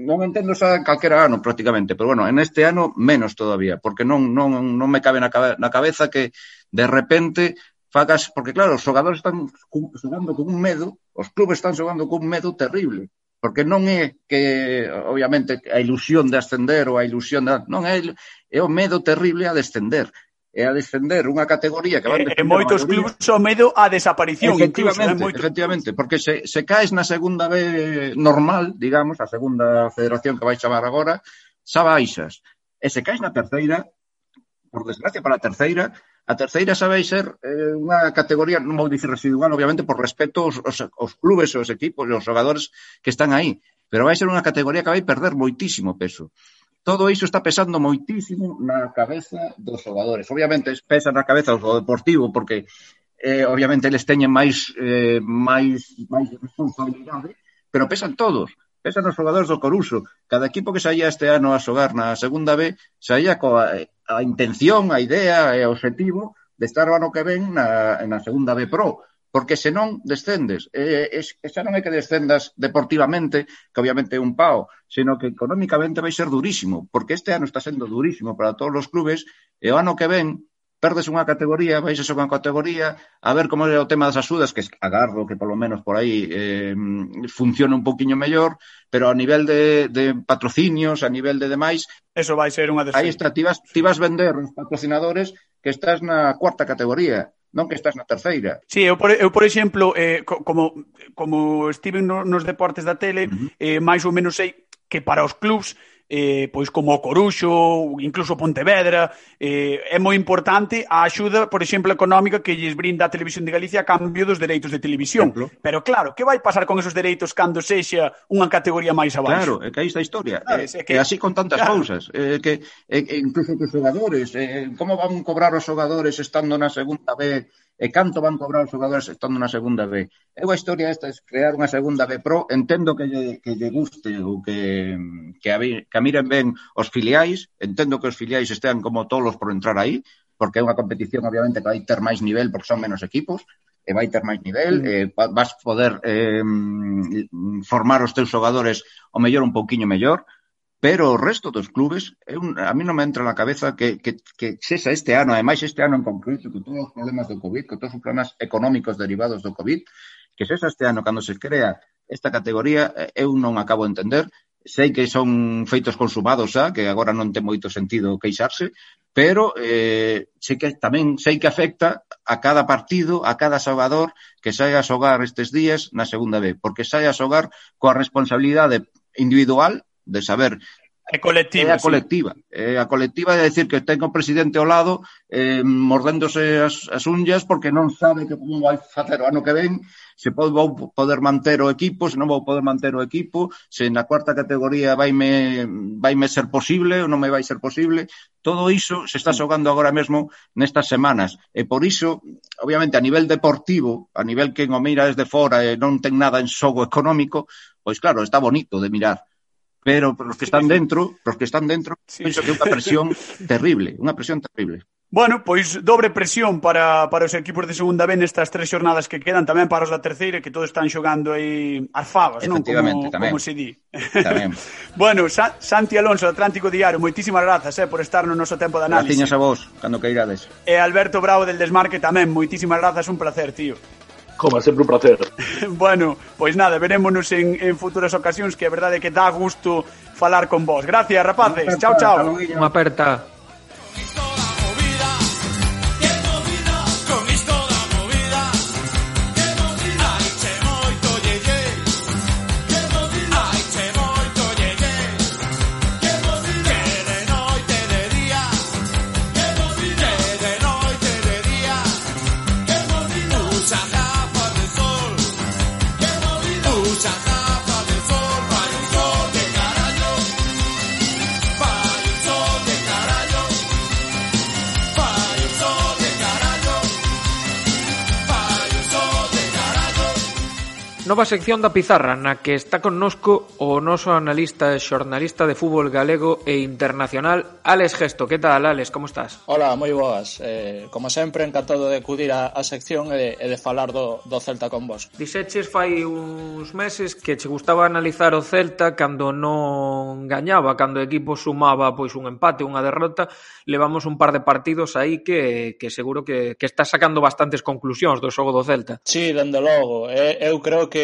non entendo xa calquera ano prácticamente, pero bueno, en este ano menos todavía, porque non, non, non me cabe na, cabe, na cabeza que de repente facas, porque claro, os xogadores están xogando con un medo, os clubes están xogando con un medo terrible, porque non é que, obviamente, a ilusión de ascender ou a ilusión de... Non é, é o medo terrible a descender é a descender unha categoría que van eh, En moitos clubes o medo a desaparición, efectivamente, incluso, efectivamente, porque se, se caes na segunda B normal, digamos, a segunda federación que vai chamar agora, xa baixas. E se caes na terceira, por desgracia para a terceira, A terceira xa vai ser eh, unha categoría, non vou dicir residual, obviamente, por respeto aos, aos, aos clubes, aos equipos, aos jogadores que están aí. Pero vai ser unha categoría que vai perder moitísimo peso. Todo iso está pesando moitísimo na cabeza dos jogadores. Obviamente, pesa na cabeza do deportivo, porque eh, obviamente eles teñen máis, eh, máis, máis responsabilidade, pero pesan todos Pensa nos xogadores do Coruso. Cada equipo que saía este ano a xogar na segunda B saía coa eh, a intención, a idea e o objetivo de estar o ano que ven na, na segunda B Pro porque senón descendes. Eh, e, e, xa non é que descendas deportivamente, que obviamente é un pao, sino que económicamente vai ser durísimo, porque este ano está sendo durísimo para todos os clubes, e o ano que ven perdes unha categoría, baixas unha categoría, a ver como é o tema das axudas, que agardo que polo menos por aí eh, funciona un poquinho mellor, pero a nivel de, de patrocinios, a nivel de demais... Eso vai ser unha defensa. Aí está, ti vas, ti vas vender os patrocinadores que estás na cuarta categoría non que estás na terceira. Sí, eu por, eu, por exemplo, eh, como, como estive no, nos deportes da tele, uh -huh. eh, máis ou menos sei que para os clubs eh, pois como o Coruxo, incluso Pontevedra, eh, é moi importante a axuda, por exemplo, económica que lles brinda a Televisión de Galicia a cambio dos dereitos de televisión. Exemplo. Pero claro, que vai pasar con esos dereitos cando sexa unha categoría máis abaixo? Claro, é que aí está a historia. Sabes, é, que... é así con tantas claro. cousas. É que, é, incluso que os xogadores, eh, como van cobrar os xogadores estando na segunda B e canto van cobrar os xogadores estando na segunda B. Eu a historia esta é crear unha segunda B pro, entendo que lle, que lle guste ou que, que, a, que a miren ben os filiais, entendo que os filiais estean como tolos por entrar aí, porque é unha competición obviamente que vai ter máis nivel porque son menos equipos, e vai ter máis nivel, mm. eh, vas poder eh, formar os teus xogadores o mellor un pouquiño mellor, pero o resto dos clubes, eu, a mí non me entra na cabeza que, que, que sexa este ano, ademais este ano en concreto, con todos os problemas do COVID, con todos os problemas económicos derivados do COVID, que sexa este ano cando se crea esta categoría, eh, eu non acabo de entender, sei que son feitos consumados xa, que agora non ten moito sentido queixarse, pero eh, sei que tamén sei que afecta a cada partido, a cada xogador que saia a xogar estes días na segunda B, porque saia a xogar coa responsabilidade individual de saber É colectiva. É a colectiva. Sí. É a colectiva de decir que ten o presidente ao lado eh, mordéndose as, as unllas porque non sabe que como vai facer o ano que ven, se pode, vou poder manter o equipo, se non vou poder manter o equipo, se na cuarta categoría vaime, vaime ser posible ou non me vai ser posible. Todo iso se está xogando agora mesmo nestas semanas. E por iso, obviamente, a nivel deportivo, a nivel que o mira desde fora e non ten nada en xogo económico, pois claro, está bonito de mirar pero para os que están dentro, para os que están dentro, sí. penso que é unha presión terrible, unha presión terrible. Bueno, pois dobre presión para, para os equipos de segunda B nestas tres xornadas que quedan, tamén para os da terceira, que todos están xogando aí as favas, non? Como, tamén. como se di. Tamén. bueno, Sa Santi Alonso, Atlántico Diario, moitísimas grazas eh, por estar no noso tempo de análise. Graciñas a vos, cando queirades. E Alberto Bravo del Desmarque tamén, moitísimas grazas, un placer, tío. Como sempre un placer. bueno, pois nada, verémonos en, en futuras ocasións que a verdade é que dá gusto falar con vos. Gracias, rapaces. Chao, chao. Unha aperta. nova sección da Pizarra na que está connosco o noso analista e xornalista de fútbol galego e internacional Alex Gesto. Que tal, Alex? Como estás? Hola, moi boas. Eh, como sempre, encantado de acudir á, a sección e, e de falar do, do Celta con vos. Dixeches fai uns meses que che gustaba analizar o Celta cando non gañaba, cando o equipo sumaba pois un empate, unha derrota. Levamos un par de partidos aí que, que seguro que, que está sacando bastantes conclusións do xogo do Celta. Sí, dende logo. Eh, eu creo que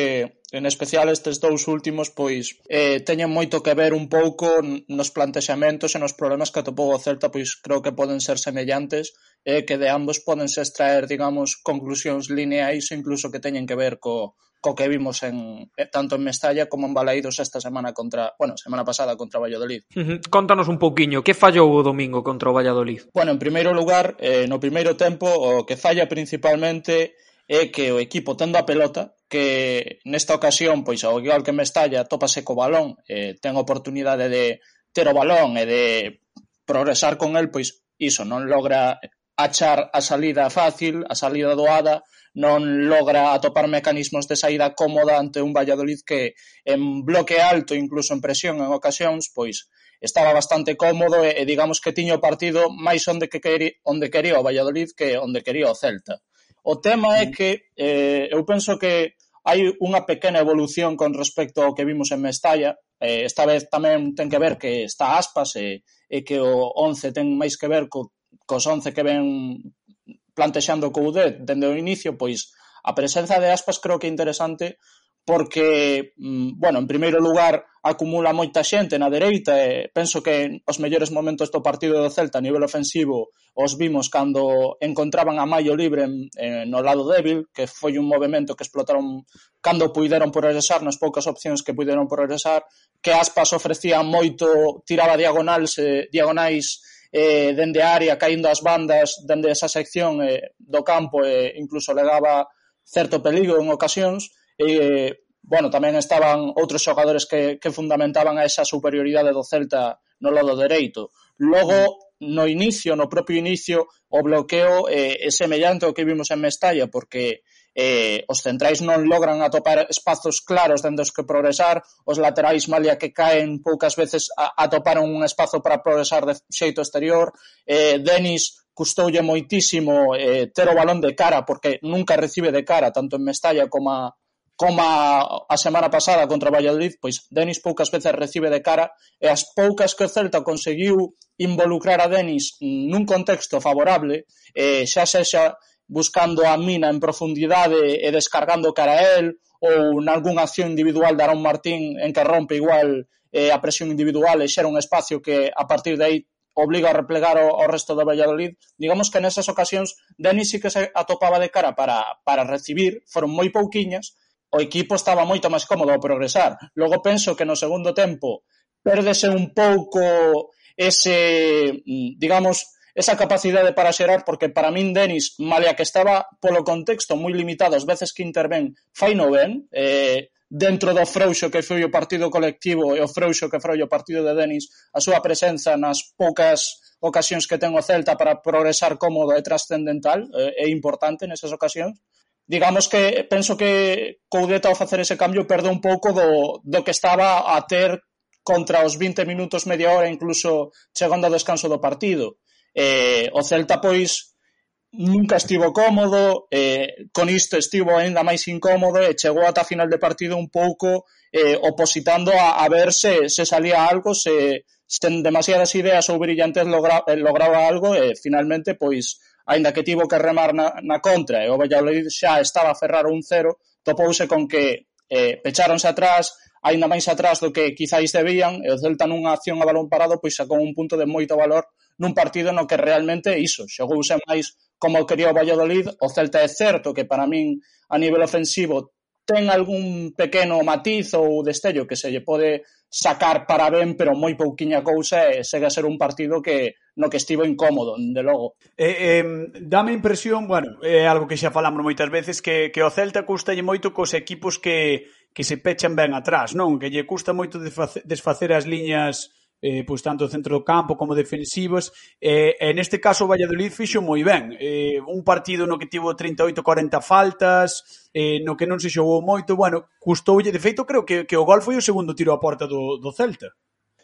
en especial estes dous últimos pois eh, teñen moito que ver un pouco nos plantexamentos e nos problemas que atopou o Celta pois creo que poden ser semellantes e eh, que de ambos podense extraer digamos conclusións lineais incluso que teñen que ver co, co que vimos en eh, tanto en Mestalla como en Balaídos esta semana contra, bueno, semana pasada contra o Valladolid. Uh -huh. Contanos un pouquiño, que fallou o domingo contra o Valladolid? Bueno, en primeiro lugar, eh, no primeiro tempo, o que falla principalmente é que o equipo tendo a pelota, que nesta ocasión, pois ao igual que Mestalla, topase co balón, eh, ten oportunidade de ter o balón e de progresar con el, pois iso, non logra achar a salida fácil, a salida doada, non logra atopar mecanismos de saída cómoda ante un Valladolid que en bloque alto, incluso en presión en ocasións, pois estaba bastante cómodo e, e digamos que tiño o partido máis onde que queri, onde quería o Valladolid que onde quería o Celta. O tema é que eh, eu penso que hai unha pequena evolución con respecto ao que vimos en Mestalla, eh, esta vez tamén ten que ver que está aspas e, e que o 11 ten máis que ver co, cos 11 que ven plantexando co UD dende o inicio, pois a presenza de aspas creo que é interesante porque, mm, bueno, en primeiro lugar, acumula moita xente na dereita e penso que os mellores momentos do partido do Celta a nivel ofensivo os vimos cando encontraban a Maio libre en, en, no lado débil, que foi un movimento que explotaron cando puideron progresar nas poucas opcións que puideron progresar, que Aspas ofrecía moito, tiraba diagonais, eh, diagonais eh, dende a área, caindo as bandas dende esa sección eh, do campo e eh, incluso legaba certo peligro en ocasións, E, bueno, tamén estaban outros xogadores que, que fundamentaban a esa superioridade do Celta no lado dereito. Logo, no inicio, no propio inicio, o bloqueo eh, é semellante ao que vimos en Mestalla, porque eh, os centrais non logran atopar espazos claros dentro dos que progresar, os laterais malia que caen poucas veces a, atoparon un espazo para progresar de xeito exterior, eh, Denis custoulle moitísimo eh, ter o balón de cara, porque nunca recibe de cara, tanto en Mestalla como a, Coma a semana pasada contra o Valladolid, pois Denis poucas veces recibe de cara e as poucas que o Celta conseguiu involucrar a Denis nun contexto favorable, eh, xa sexa buscando a mina en profundidade e descargando cara a él ou nalgúna acción individual de Arón Martín en que rompe igual eh, a presión individual e xera un espacio que a partir de aí obliga a replegar o, o resto do Valladolid, digamos que nesas ocasións Denis sí que se atopaba de cara para, para recibir, foron moi pouquiñas, o equipo estaba moito máis cómodo ao progresar. Logo penso que no segundo tempo pérdese un pouco ese, mm, digamos, esa capacidade para xerar, porque para min Denis, malia que estaba polo contexto moi limitado as veces que interven, fai no ben, eh, dentro do frouxo que foi o partido colectivo e o frouxo que foi o partido de Denis, a súa presenza nas poucas ocasións que ten o Celta para progresar cómodo e trascendental eh, é importante nesas ocasións, digamos que penso que Coudeta ao facer ese cambio perde un pouco do, do que estaba a ter contra os 20 minutos, media hora, incluso chegando ao descanso do partido. Eh, o Celta, pois, nunca estivo cómodo, eh, con isto estivo aínda máis incómodo e chegou ata a final de partido un pouco eh, opositando a, a ver se, se salía algo, se, sen demasiadas ideas ou brillantes logra, eh, lograba algo e finalmente pois aínda que tivo que remar na, na contra e o Valladolid xa estaba a ferrar un cero topouse con que eh, pecháronse atrás aínda máis atrás do que quizáis debían e o Celta nunha acción a balón parado pois sacou un punto de moito valor nun partido no que realmente iso xogouse máis como quería o Valladolid. O Celta é certo que para min a nivel ofensivo ten algún pequeno matiz ou destello que se lle pode sacar para ben, pero moi pouquiña cousa e segue a ser un partido que no que estivo incómodo, de logo. Eh, eh, dame impresión, bueno, é eh, algo que xa falamos moitas veces, que, que o Celta custalle moito cos equipos que, que se pechan ben atrás, non? Que lle custa moito desfacer as liñas eh, pois tanto centro do campo como defensivos eh, e neste caso o Valladolid fixo moi ben. Eh, un partido no que tivo 38-40 faltas eh, no que non se xogou moito bueno, custoulle, de feito creo que, que o gol foi o segundo tiro a porta do, do Celta.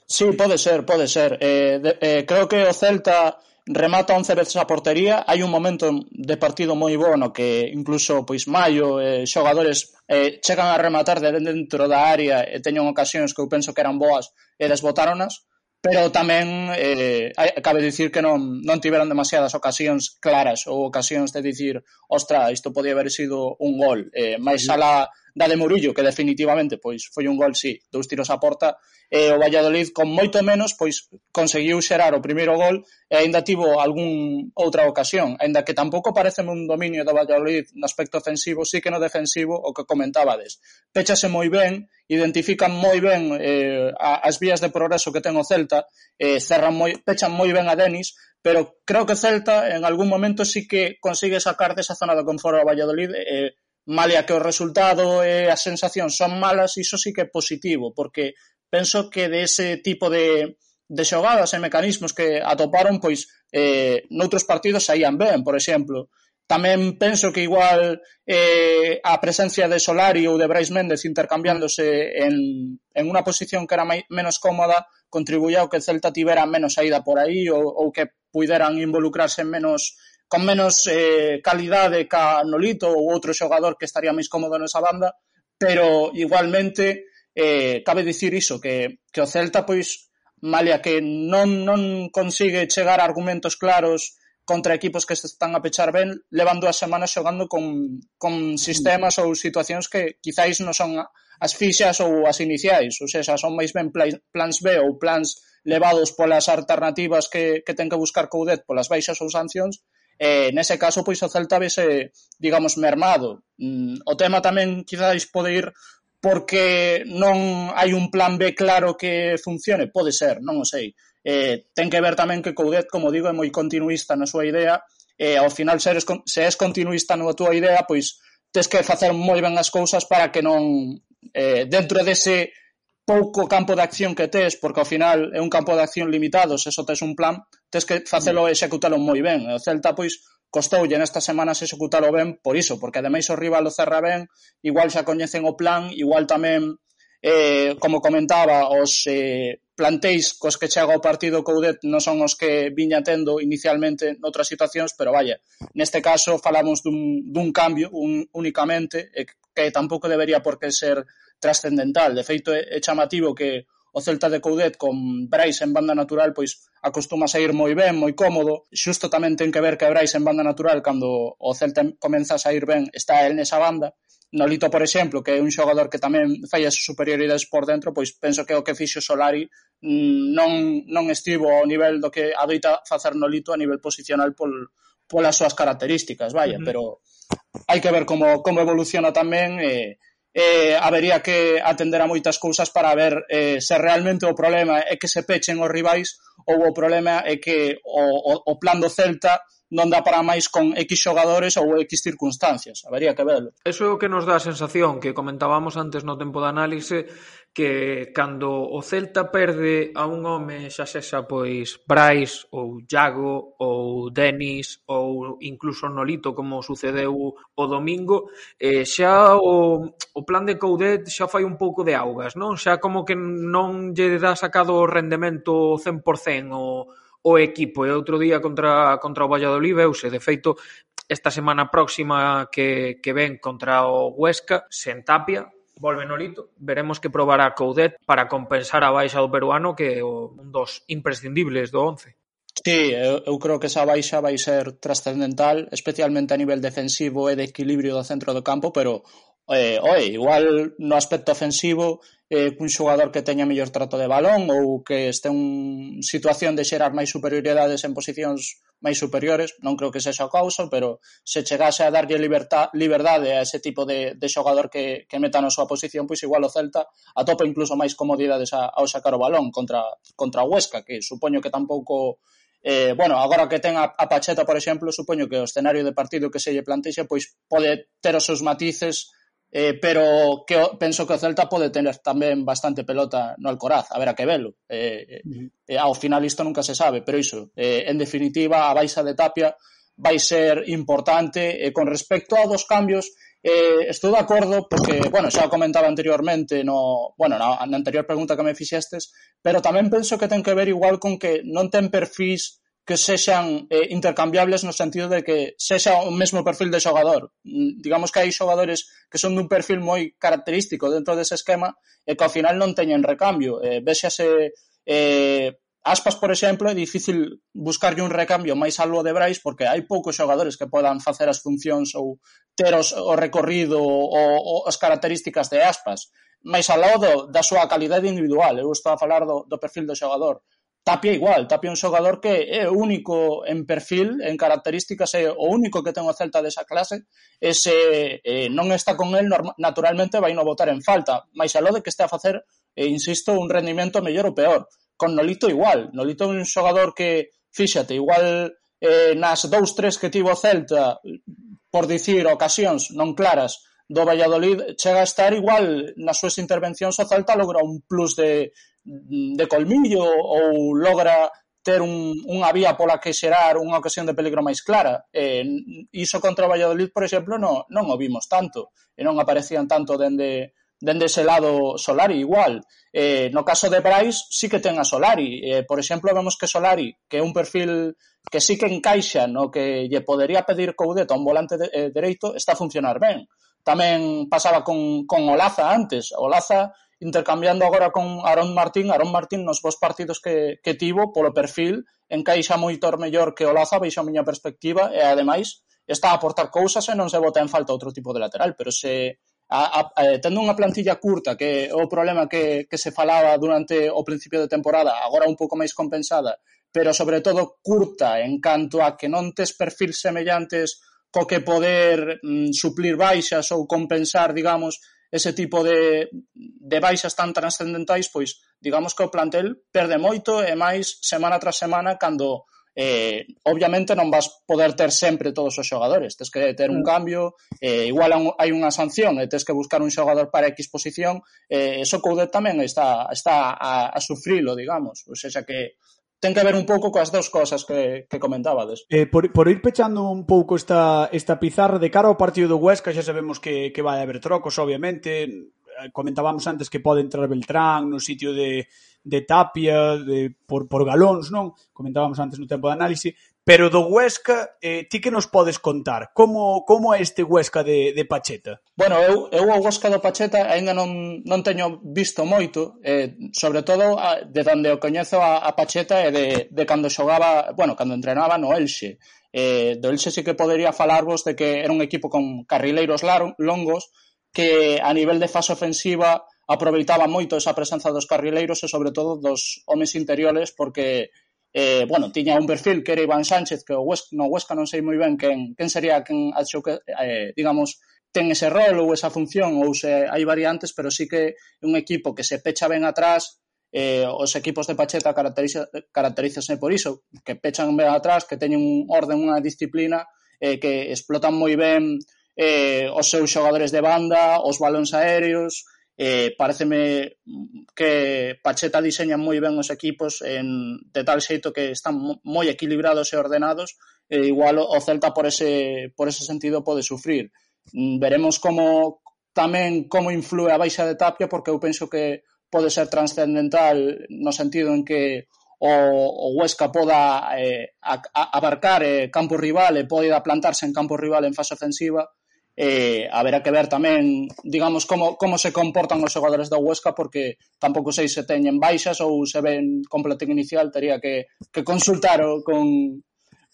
Sí, pode ser, pode ser. Eh, de, eh, creo que o Celta remata 11 veces a portería, hai un momento de partido moi bo no que incluso pois Maio e eh, xogadores eh, chegan a rematar de dentro da área e teñen ocasións que eu penso que eran boas e desbotáronas, pero tamén eh, cabe dicir que non, non tiveron demasiadas ocasións claras ou ocasións de dicir, ostra, isto podía haber sido un gol. Eh, máis sala da de Murillo, que definitivamente pois foi un gol, sí, dous tiros a porta, e o Valladolid con moito menos pois conseguiu xerar o primeiro gol e aínda tivo algún outra ocasión, aínda que tampouco parece un dominio do Valladolid no aspecto ofensivo, sí que no defensivo o que comentabades. Péchase moi ben, identifican moi ben eh, as vías de progreso que ten o Celta, eh, cerran moi, pechan moi ben a Denis, pero creo que o Celta en algún momento sí que consigue sacar desa zona de confort ao Valladolid eh, malia que o resultado e as sensacións son malas, iso sí que é positivo, porque penso que de ese tipo de, de xogadas e mecanismos que atoparon, pois, eh, noutros partidos saían ben, por exemplo. Tamén penso que igual eh, a presencia de Solari ou de Brais Méndez intercambiándose en, en unha posición que era mai, menos cómoda contribuía ao que Celta tivera menos saída por aí ou, ou que puderan involucrarse menos con menos eh, calidade ca Nolito ou outro xogador que estaría máis cómodo nesa banda, pero igualmente eh, cabe dicir iso, que, que o Celta, pois, malia que non, non consigue chegar a argumentos claros contra equipos que se están a pechar ben, levan dúas semanas xogando con, con sistemas ou situacións que quizáis non son as fixas ou as iniciais, ou seja, son máis ben plans B ou plans levados polas alternativas que, que ten que buscar Coudet polas baixas ou sancións, E nese caso, pois o Celta vese, digamos, mermado. Mm, o tema tamén quizáis pode ir porque non hai un plan B claro que funcione, pode ser, non o sei. Eh, ten que ver tamén que Coudet, como digo, é moi continuista na súa idea, e ao final se, eres, se és continuista na túa idea, pois tes que facer moi ben as cousas para que non eh, dentro dese pouco campo de acción que tes, porque ao final é un campo de acción limitado, se só tes un plan, Tes que facelo executalo moi ben. O Celta, pois, costoulle nestas semanas executalo ben por iso, porque ademais o rival o cerra ben, igual xa coñecen o plan, igual tamén, eh, como comentaba, os eh, plantéis cos que chega o partido Coudet non son os que viña tendo inicialmente noutras situacións, pero vaya, neste caso falamos dun, dun cambio un, únicamente, eh, que tampouco debería por que ser trascendental. De feito, é, é chamativo que o Celta de Coudet con Brais en banda natural, pois acostuma a ir moi ben, moi cómodo. Xusto tamén ten que ver que Brais en banda natural, cando o Celta comeza a sair ben, está el nesa banda. Nolito, por exemplo, que é un xogador que tamén fai as superioridades por dentro, pois penso que o que fixo Solari mm, non, non estivo ao nivel do que adoita facer Nolito a nivel posicional pol, polas súas características, vaya, uh -huh. pero hai que ver como, como evoluciona tamén e, eh, habería que atender a moitas cousas para ver eh, se realmente o problema é que se pechen os rivais ou o problema é que o, o, o plan do Celta non dá para máis con X xogadores ou X circunstancias. Habería que verlo. Eso é o que nos dá a sensación que comentábamos antes no tempo de análise que cando o Celta perde a un home, xa sexa pois Brais ou Iago ou Denis ou incluso Nolito como sucedeu o domingo, eh, xa o, o plan de Coudet xa fai un pouco de augas, non? Xa como que non lle dá sacado o rendemento 100% o, o equipo. E outro día contra, contra o Valladolid veuse, de feito, esta semana próxima que, que ven contra o Huesca, sen Tapia, Volve Nolito, veremos que probará Coudet para compensar a baixa do peruano que é un dos imprescindibles do once. Sí, eu, eu creo que esa baixa vai ser trascendental, especialmente a nivel defensivo e de equilibrio do centro do campo, pero eh, oi, igual no aspecto ofensivo eh, cun xogador que teña mellor trato de balón ou que este un situación de xerar máis superioridades en posicións máis superiores, non creo que sexa o causa, pero se chegase a darlle libertad, liberdade a ese tipo de, de xogador que, que meta na súa posición, pois igual o Celta atopa incluso máis comodidades a, ao sacar o balón contra, contra o Huesca, que supoño que tampouco eh, bueno, agora que ten a, a Pacheta, por exemplo, supoño que o escenario de partido que se lle plantexe pois pode ter os seus matices Eh, pero que penso que o Celta pode tener tamén bastante pelota no Alcoraz, a ver a que velo. Eh, eh, eh ao final isto nunca se sabe, pero iso, eh, en definitiva, a baixa de Tapia vai ser importante. E eh, con respecto a dos cambios, eh, estou de acordo porque, bueno, xa o comentaba anteriormente no, bueno, na, na anterior pregunta que me fixestes, pero tamén penso que ten que ver igual con que non ten perfis que sexan eh, intercambiables no sentido de que sexa o mesmo perfil de xogador. Mm, digamos que hai xogadores que son dun perfil moi característico dentro dese esquema e que ao final non teñen recambio. Eh, vexase eh, Aspas, por exemplo, é difícil buscarlle un recambio máis algo de Brais porque hai poucos xogadores que podan facer as funcións ou ter os, o recorrido ou, ou as características de Aspas máis ao lado da súa calidade individual. Eu estou a falar do, do perfil do xogador Tapia igual, Tapia é un xogador que é único en perfil, en características, é o único que ten o Celta desa clase, e se eh, non está con el, naturalmente vai non votar en falta, máis aló de que este a facer, eh, insisto, un rendimento mellor ou peor. Con Nolito igual, Nolito é un xogador que, fíxate, igual eh, nas dous tres que tivo o Celta, por dicir ocasións non claras, do Valladolid chega a estar igual nas súas intervencións o Celta logra un plus de de colmillo ou logra ter un, unha vía pola que xerar unha ocasión de peligro máis clara. Eh, iso contra o Valladolid, por exemplo, non, non o vimos tanto, e non aparecían tanto dende, dende ese lado Solari igual. Eh, no caso de Brais, sí que ten a Solari. Eh, por exemplo, vemos que Solari, que é un perfil que sí que encaixa no que lle podería pedir Coudet a un volante de, eh, dereito, está a funcionar ben. Tamén pasaba con, con Olaza antes. Olaza intercambiando agora con Aaron Martín, Aaron Martín nos vos partidos que, que tivo, polo perfil, encaixa moito mellor que Olaza, baixo a miña perspectiva, e ademais está a aportar cousas e non se bota en falta outro tipo de lateral, pero se a, a, a, tendo unha plantilla curta, que é o problema que, que se falaba durante o principio de temporada, agora un pouco máis compensada, pero sobre todo curta en canto a que non tes perfil semellantes co que poder mm, suplir baixas ou compensar, digamos, ese tipo de, de baixas tan transcendentais, pois digamos que o plantel perde moito e máis semana tras semana cando eh, obviamente non vas poder ter sempre todos os xogadores, tes que ter un mm. cambio, eh, igual hai unha sanción e tes que buscar un xogador para X posición, eh, eso Coudet tamén está, está a, a sufrilo, digamos, pois ou seja que ten que ver un pouco coas dous cosas que, que comentábades. Eh, por, por ir pechando un pouco esta, esta pizarra de cara ao partido do Huesca, xa sabemos que, que vai haber trocos, obviamente, eh, comentábamos antes que pode entrar Beltrán no sitio de, de Tapia, de, por, por galóns, non? Comentábamos antes no tempo de análise. Pero do Huesca, eh, ti que nos podes contar? Como, como é este Huesca de, de Pacheta? Bueno, eu, eu o Huesca do Pacheta aínda non, non teño visto moito, eh, sobre todo a, de onde o coñezo a, a Pacheta e de, de cando xogaba, bueno, cando entrenaba no Elxe. Eh, do Elxe sí que podería falarvos de que era un equipo con carrileiros lar, longos que a nivel de fase ofensiva aproveitaba moito esa presenza dos carrileiros e sobre todo dos homes interiores porque eh, bueno, tiña un perfil que era Iván Sánchez, que o Huesca, no Huesca non sei moi ben quen, quen sería quen acho que, eh, digamos, ten ese rol ou esa función ou se hai variantes, pero sí que é un equipo que se pecha ben atrás, eh, os equipos de Pacheta caracteriza, caracterízase por iso, que pechan ben atrás, que teñen un orden, unha disciplina, eh, que explotan moi ben eh, os seus xogadores de banda, os balóns aéreos, eh, pareceme que Pacheta diseña moi ben os equipos en, de tal xeito que están moi equilibrados e ordenados e igual o Celta por ese, por ese sentido pode sufrir. Mm, veremos como tamén como influe a baixa de Tapia porque eu penso que pode ser transcendental no sentido en que o, o Huesca poda eh, a, a, abarcar eh, campo rival e poida plantarse en campo rival en fase ofensiva eh, haberá que ver tamén, digamos, como, como se comportan os xogadores do Huesca, porque tampouco sei se teñen baixas ou se ven completo inicial, tería que, que consultar con,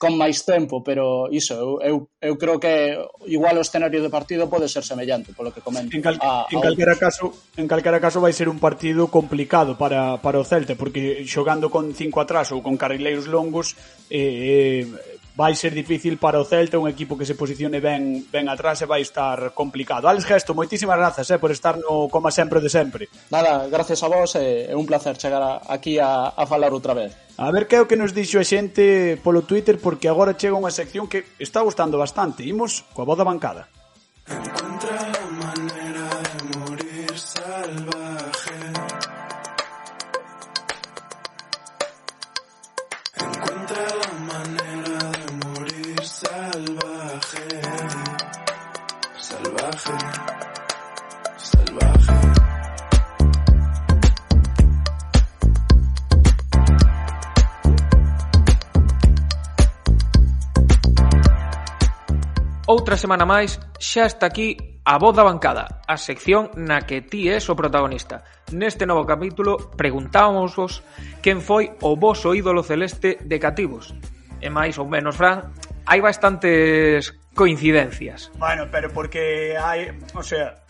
con máis tempo, pero iso, eu, eu, eu creo que igual o escenario de partido pode ser semellante, polo que comento. En, cal, a, en a calquera caso, en calquera caso vai ser un partido complicado para, para o Celta, porque xogando con cinco atrás ou con carrileiros longos, eh, eh vai ser difícil para o Celta, un equipo que se posicione ben ben atrás e vai estar complicado. Alex Gesto, moitísimas grazas eh, por estar no Coma sempre de sempre. Nada, gracias a vos, eh, é eh, un placer chegar a, aquí a, a falar outra vez. A ver que é o que nos dixo a xente polo Twitter, porque agora chega unha sección que está gustando bastante. Imos coa voz da bancada. Outra semana máis, xa está aquí a voz da bancada, a sección na que ti és o protagonista. Neste novo capítulo preguntábamos vos quen foi o voso ídolo celeste de cativos. E máis ou menos, Fran, hai bastantes coincidencias. Bueno, pero porque hai, o sea,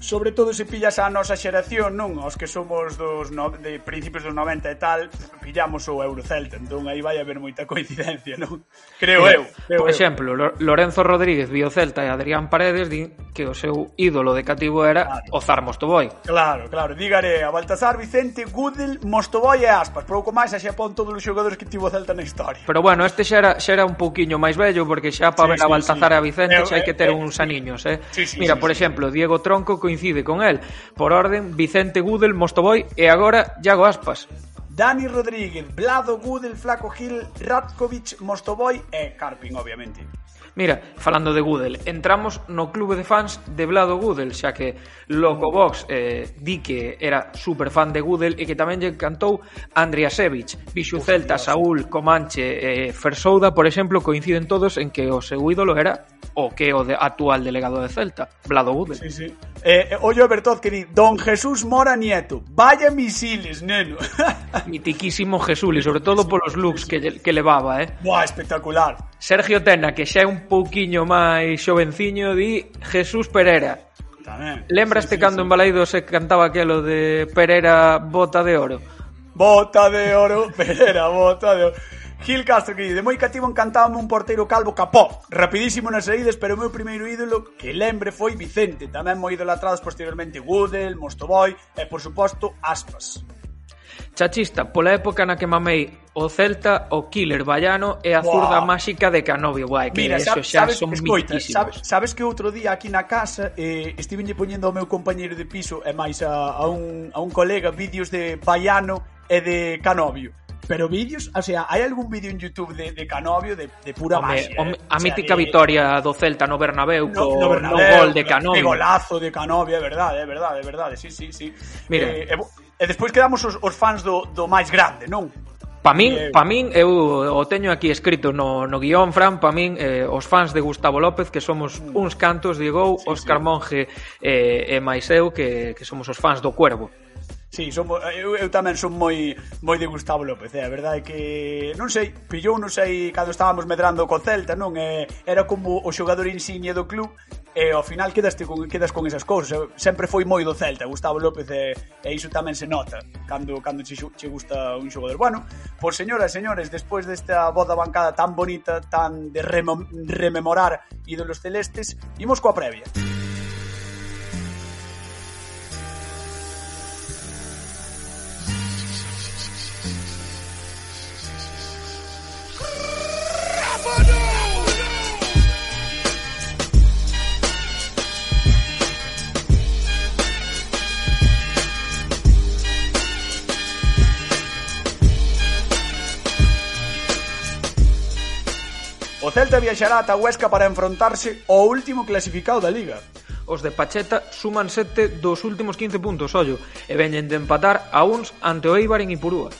sobre todo se pillas a nosa xeración, non? Os que somos dos no, de principios dos 90 e tal, pillamos o Eurocelta, entón aí vai haber moita coincidencia, non? Creo eh, eu. Creo por eu. exemplo, Lorenzo Rodríguez vio Celta e Adrián Paredes din que o seu ídolo de cativo era claro. o Zar Mostoboy. Claro, claro. Dígare a Baltasar, Vicente, Gudel, Mostoboy e Aspas. Pouco máis xa pon todos os xogadores que tivo Celta na historia. Pero bueno, este xa era, xa era un pouquiño máis vello porque xa para sí, ver sí, a Baltasar sí. e a Vicente xa hai eh, que ter eh, uns aniños, eh? Sí, sí, Mira, sí, por sí. exemplo, Diego Tronco coincide con el, por orden Vicente Gudel, Mostoboy e agora Iago Aspas. Dani Rodríguez, Blado Gudel, Flaco Gil, Ratkovic, Mostoboy e Carpin, obviamente. Mira, falando de Google, entramos no clube de fans de Vlado Google, xa que Locobox eh, di que era super fan de Google e que tamén lle cantou Andrea Sevich, Bixu Celta, Saúl, Comanche, eh, Fersouda, por exemplo, coinciden todos en que o seu ídolo era o que o de, actual delegado de Celta, Vlado Google. Sí, sí. Eh, eh ollo Bertoz que di Don Jesús Mora Nieto, vaya misiles, neno. Mitiquísimo Jesús, e sobre todo polos looks que, que levaba, eh. Buah, espectacular. Sergio Tena, que xa é un pouquiño máis xovenciño di Jesús Pereira. Tamén. Lembraste sí, sí, cando sí. en Balaido se cantaba aquelo de Pereira bota de oro? Bota de oro, Pereira bota de oro. Gil Castro que de moi cativo encantábame un porteiro calvo capó, rapidísimo nas saídas, pero o meu primeiro ídolo que lembre foi Vicente, tamén moi idolatrados posteriormente Goodell, Mostoboy e, por suposto, Aspas. Chachista, pola época na que mamei o Celta, o Killer Vallano e a zurda wow. máxica de Canovio. Guai, que Mira, eso xa sabes, son escoita, sabes, sabes que outro día aquí na casa eh, estivenlle poñendo ao meu compañeiro de piso e máis a, a, un, a un colega vídeos de Vallano e de Canovio. Pero vídeos, o sea, hai algún vídeo en YouTube de, de Canovio de, de pura home, magia. Home, eh? a o sea, mítica de... vitoria do Celta no Bernabéu no, co no, Bernabéu, no gol de Canovio. De golazo de Canovio, é verdade, é verdade, é verdade, sí, sí, sí. Mira, eh, eh, E despois quedamos os, os fans do, do máis grande, non? Pa min, eh, pa min, eu o teño aquí escrito no, no guión, Fran, pa min, eh, os fans de Gustavo López, que somos uns cantos, digou, sí, Óscar sí. Monge eh, e máis eu, que, que somos os fans do Cuervo. Sí, son, eu, eu tamén son moi moi de Gustavo López, eh? a verdade é que non sei, pillou non sei cando estábamos medrando co Celta, non? Eh, era como o xogador insigne do club e eh, ao final quedaste con, quedas con esas cousas. Sempre foi moi do Celta, Gustavo López e, eh, e iso tamén se nota cando cando che, che gusta un xogador. Bueno, pois señoras e señores, despois desta voz da bancada tan bonita, tan de remo, rememorar ídolos celestes, imos coa previa. Música O Celta viaxará ata Huesca para enfrontarse ao último clasificado da Liga. Os de Pacheta suman sete dos últimos 15 puntos, ollo, e veñen de empatar a uns ante o Eibar en Ipurúa.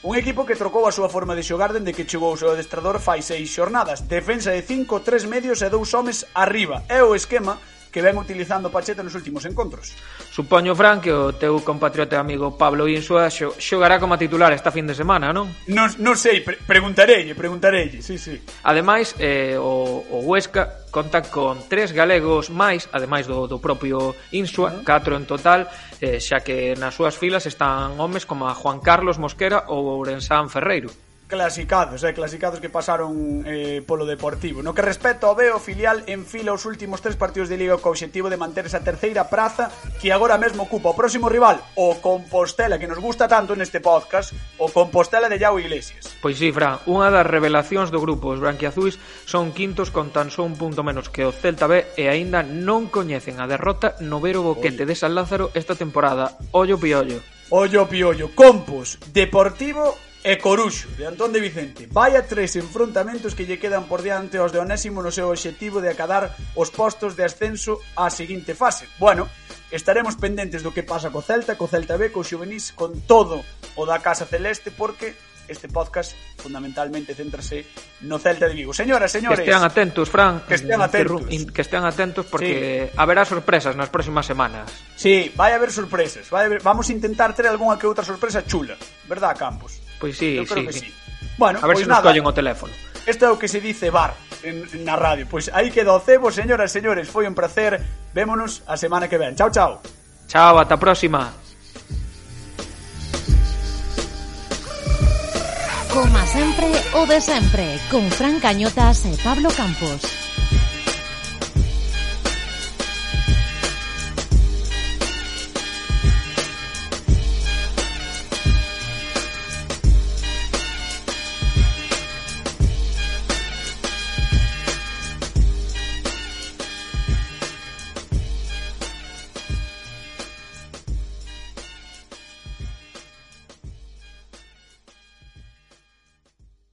Un equipo que trocou a súa forma de xogar dende que chegou o seu adestrador fai seis xornadas. Defensa de 5, 3 medios e dous homes arriba. É o esquema que ven utilizando Pacheta nos últimos encontros. Supoño, Fran, que o teu compatriota e amigo Pablo Insua xo, xogará como titular esta fin de semana, non? Non, non sei, pre preguntarelle, preguntarelle, sí, sí. Ademais, eh, o, o Huesca conta con tres galegos máis, ademais do, do propio Insua, uh -huh. catro en total, eh, xa que nas súas filas están homes como a Juan Carlos Mosquera ou Ourensán Ferreiro clasicados, eh, clasicados que pasaron eh, polo Deportivo. No que respecto ao Beo, filial enfila os últimos tres partidos de Liga co obxectivo de manter esa terceira praza que agora mesmo ocupa o próximo rival, o Compostela, que nos gusta tanto neste podcast, o Compostela de Yao Iglesias. Pois sí, Fran, unha das revelacións do grupo, os branquiazuis son quintos con tan só un punto menos que o Celta B e aínda non coñecen a derrota no Vero Boquete de San Lázaro esta temporada. Ollo piollo. Ollo piollo. Compos, Deportivo e Coruxo, de Antón de Vicente. Vaya tres enfrontamentos que lle quedan por diante aos de Onésimo no seu obxectivo de acadar os postos de ascenso á seguinte fase. Bueno, estaremos pendentes do que pasa co Celta, co Celta B, co Xuvenís, con todo o da Casa Celeste, porque este podcast fundamentalmente céntrase no Celta de Vigo. Señoras, señores... Que estean atentos, Fran. Que estean atentos. Que estean atentos porque sí. haberá sorpresas nas próximas semanas. Sí, vai haber sorpresas. Vai haber... Vamos a intentar ter algunha que outra sorpresa chula. Verdad, Campos? Pois sí, Eu creo sí. Que sí. Bueno, a ver pois se nos nada. collen o teléfono. Este é o que se dice bar en, na radio. Pois aí queda o cebo, señoras e señores. Foi un placer. Vémonos a semana que ven. Chao, chao. Chao, ata a próxima. Coma sempre o de sempre, con Fran Cañotas e Pablo Campos.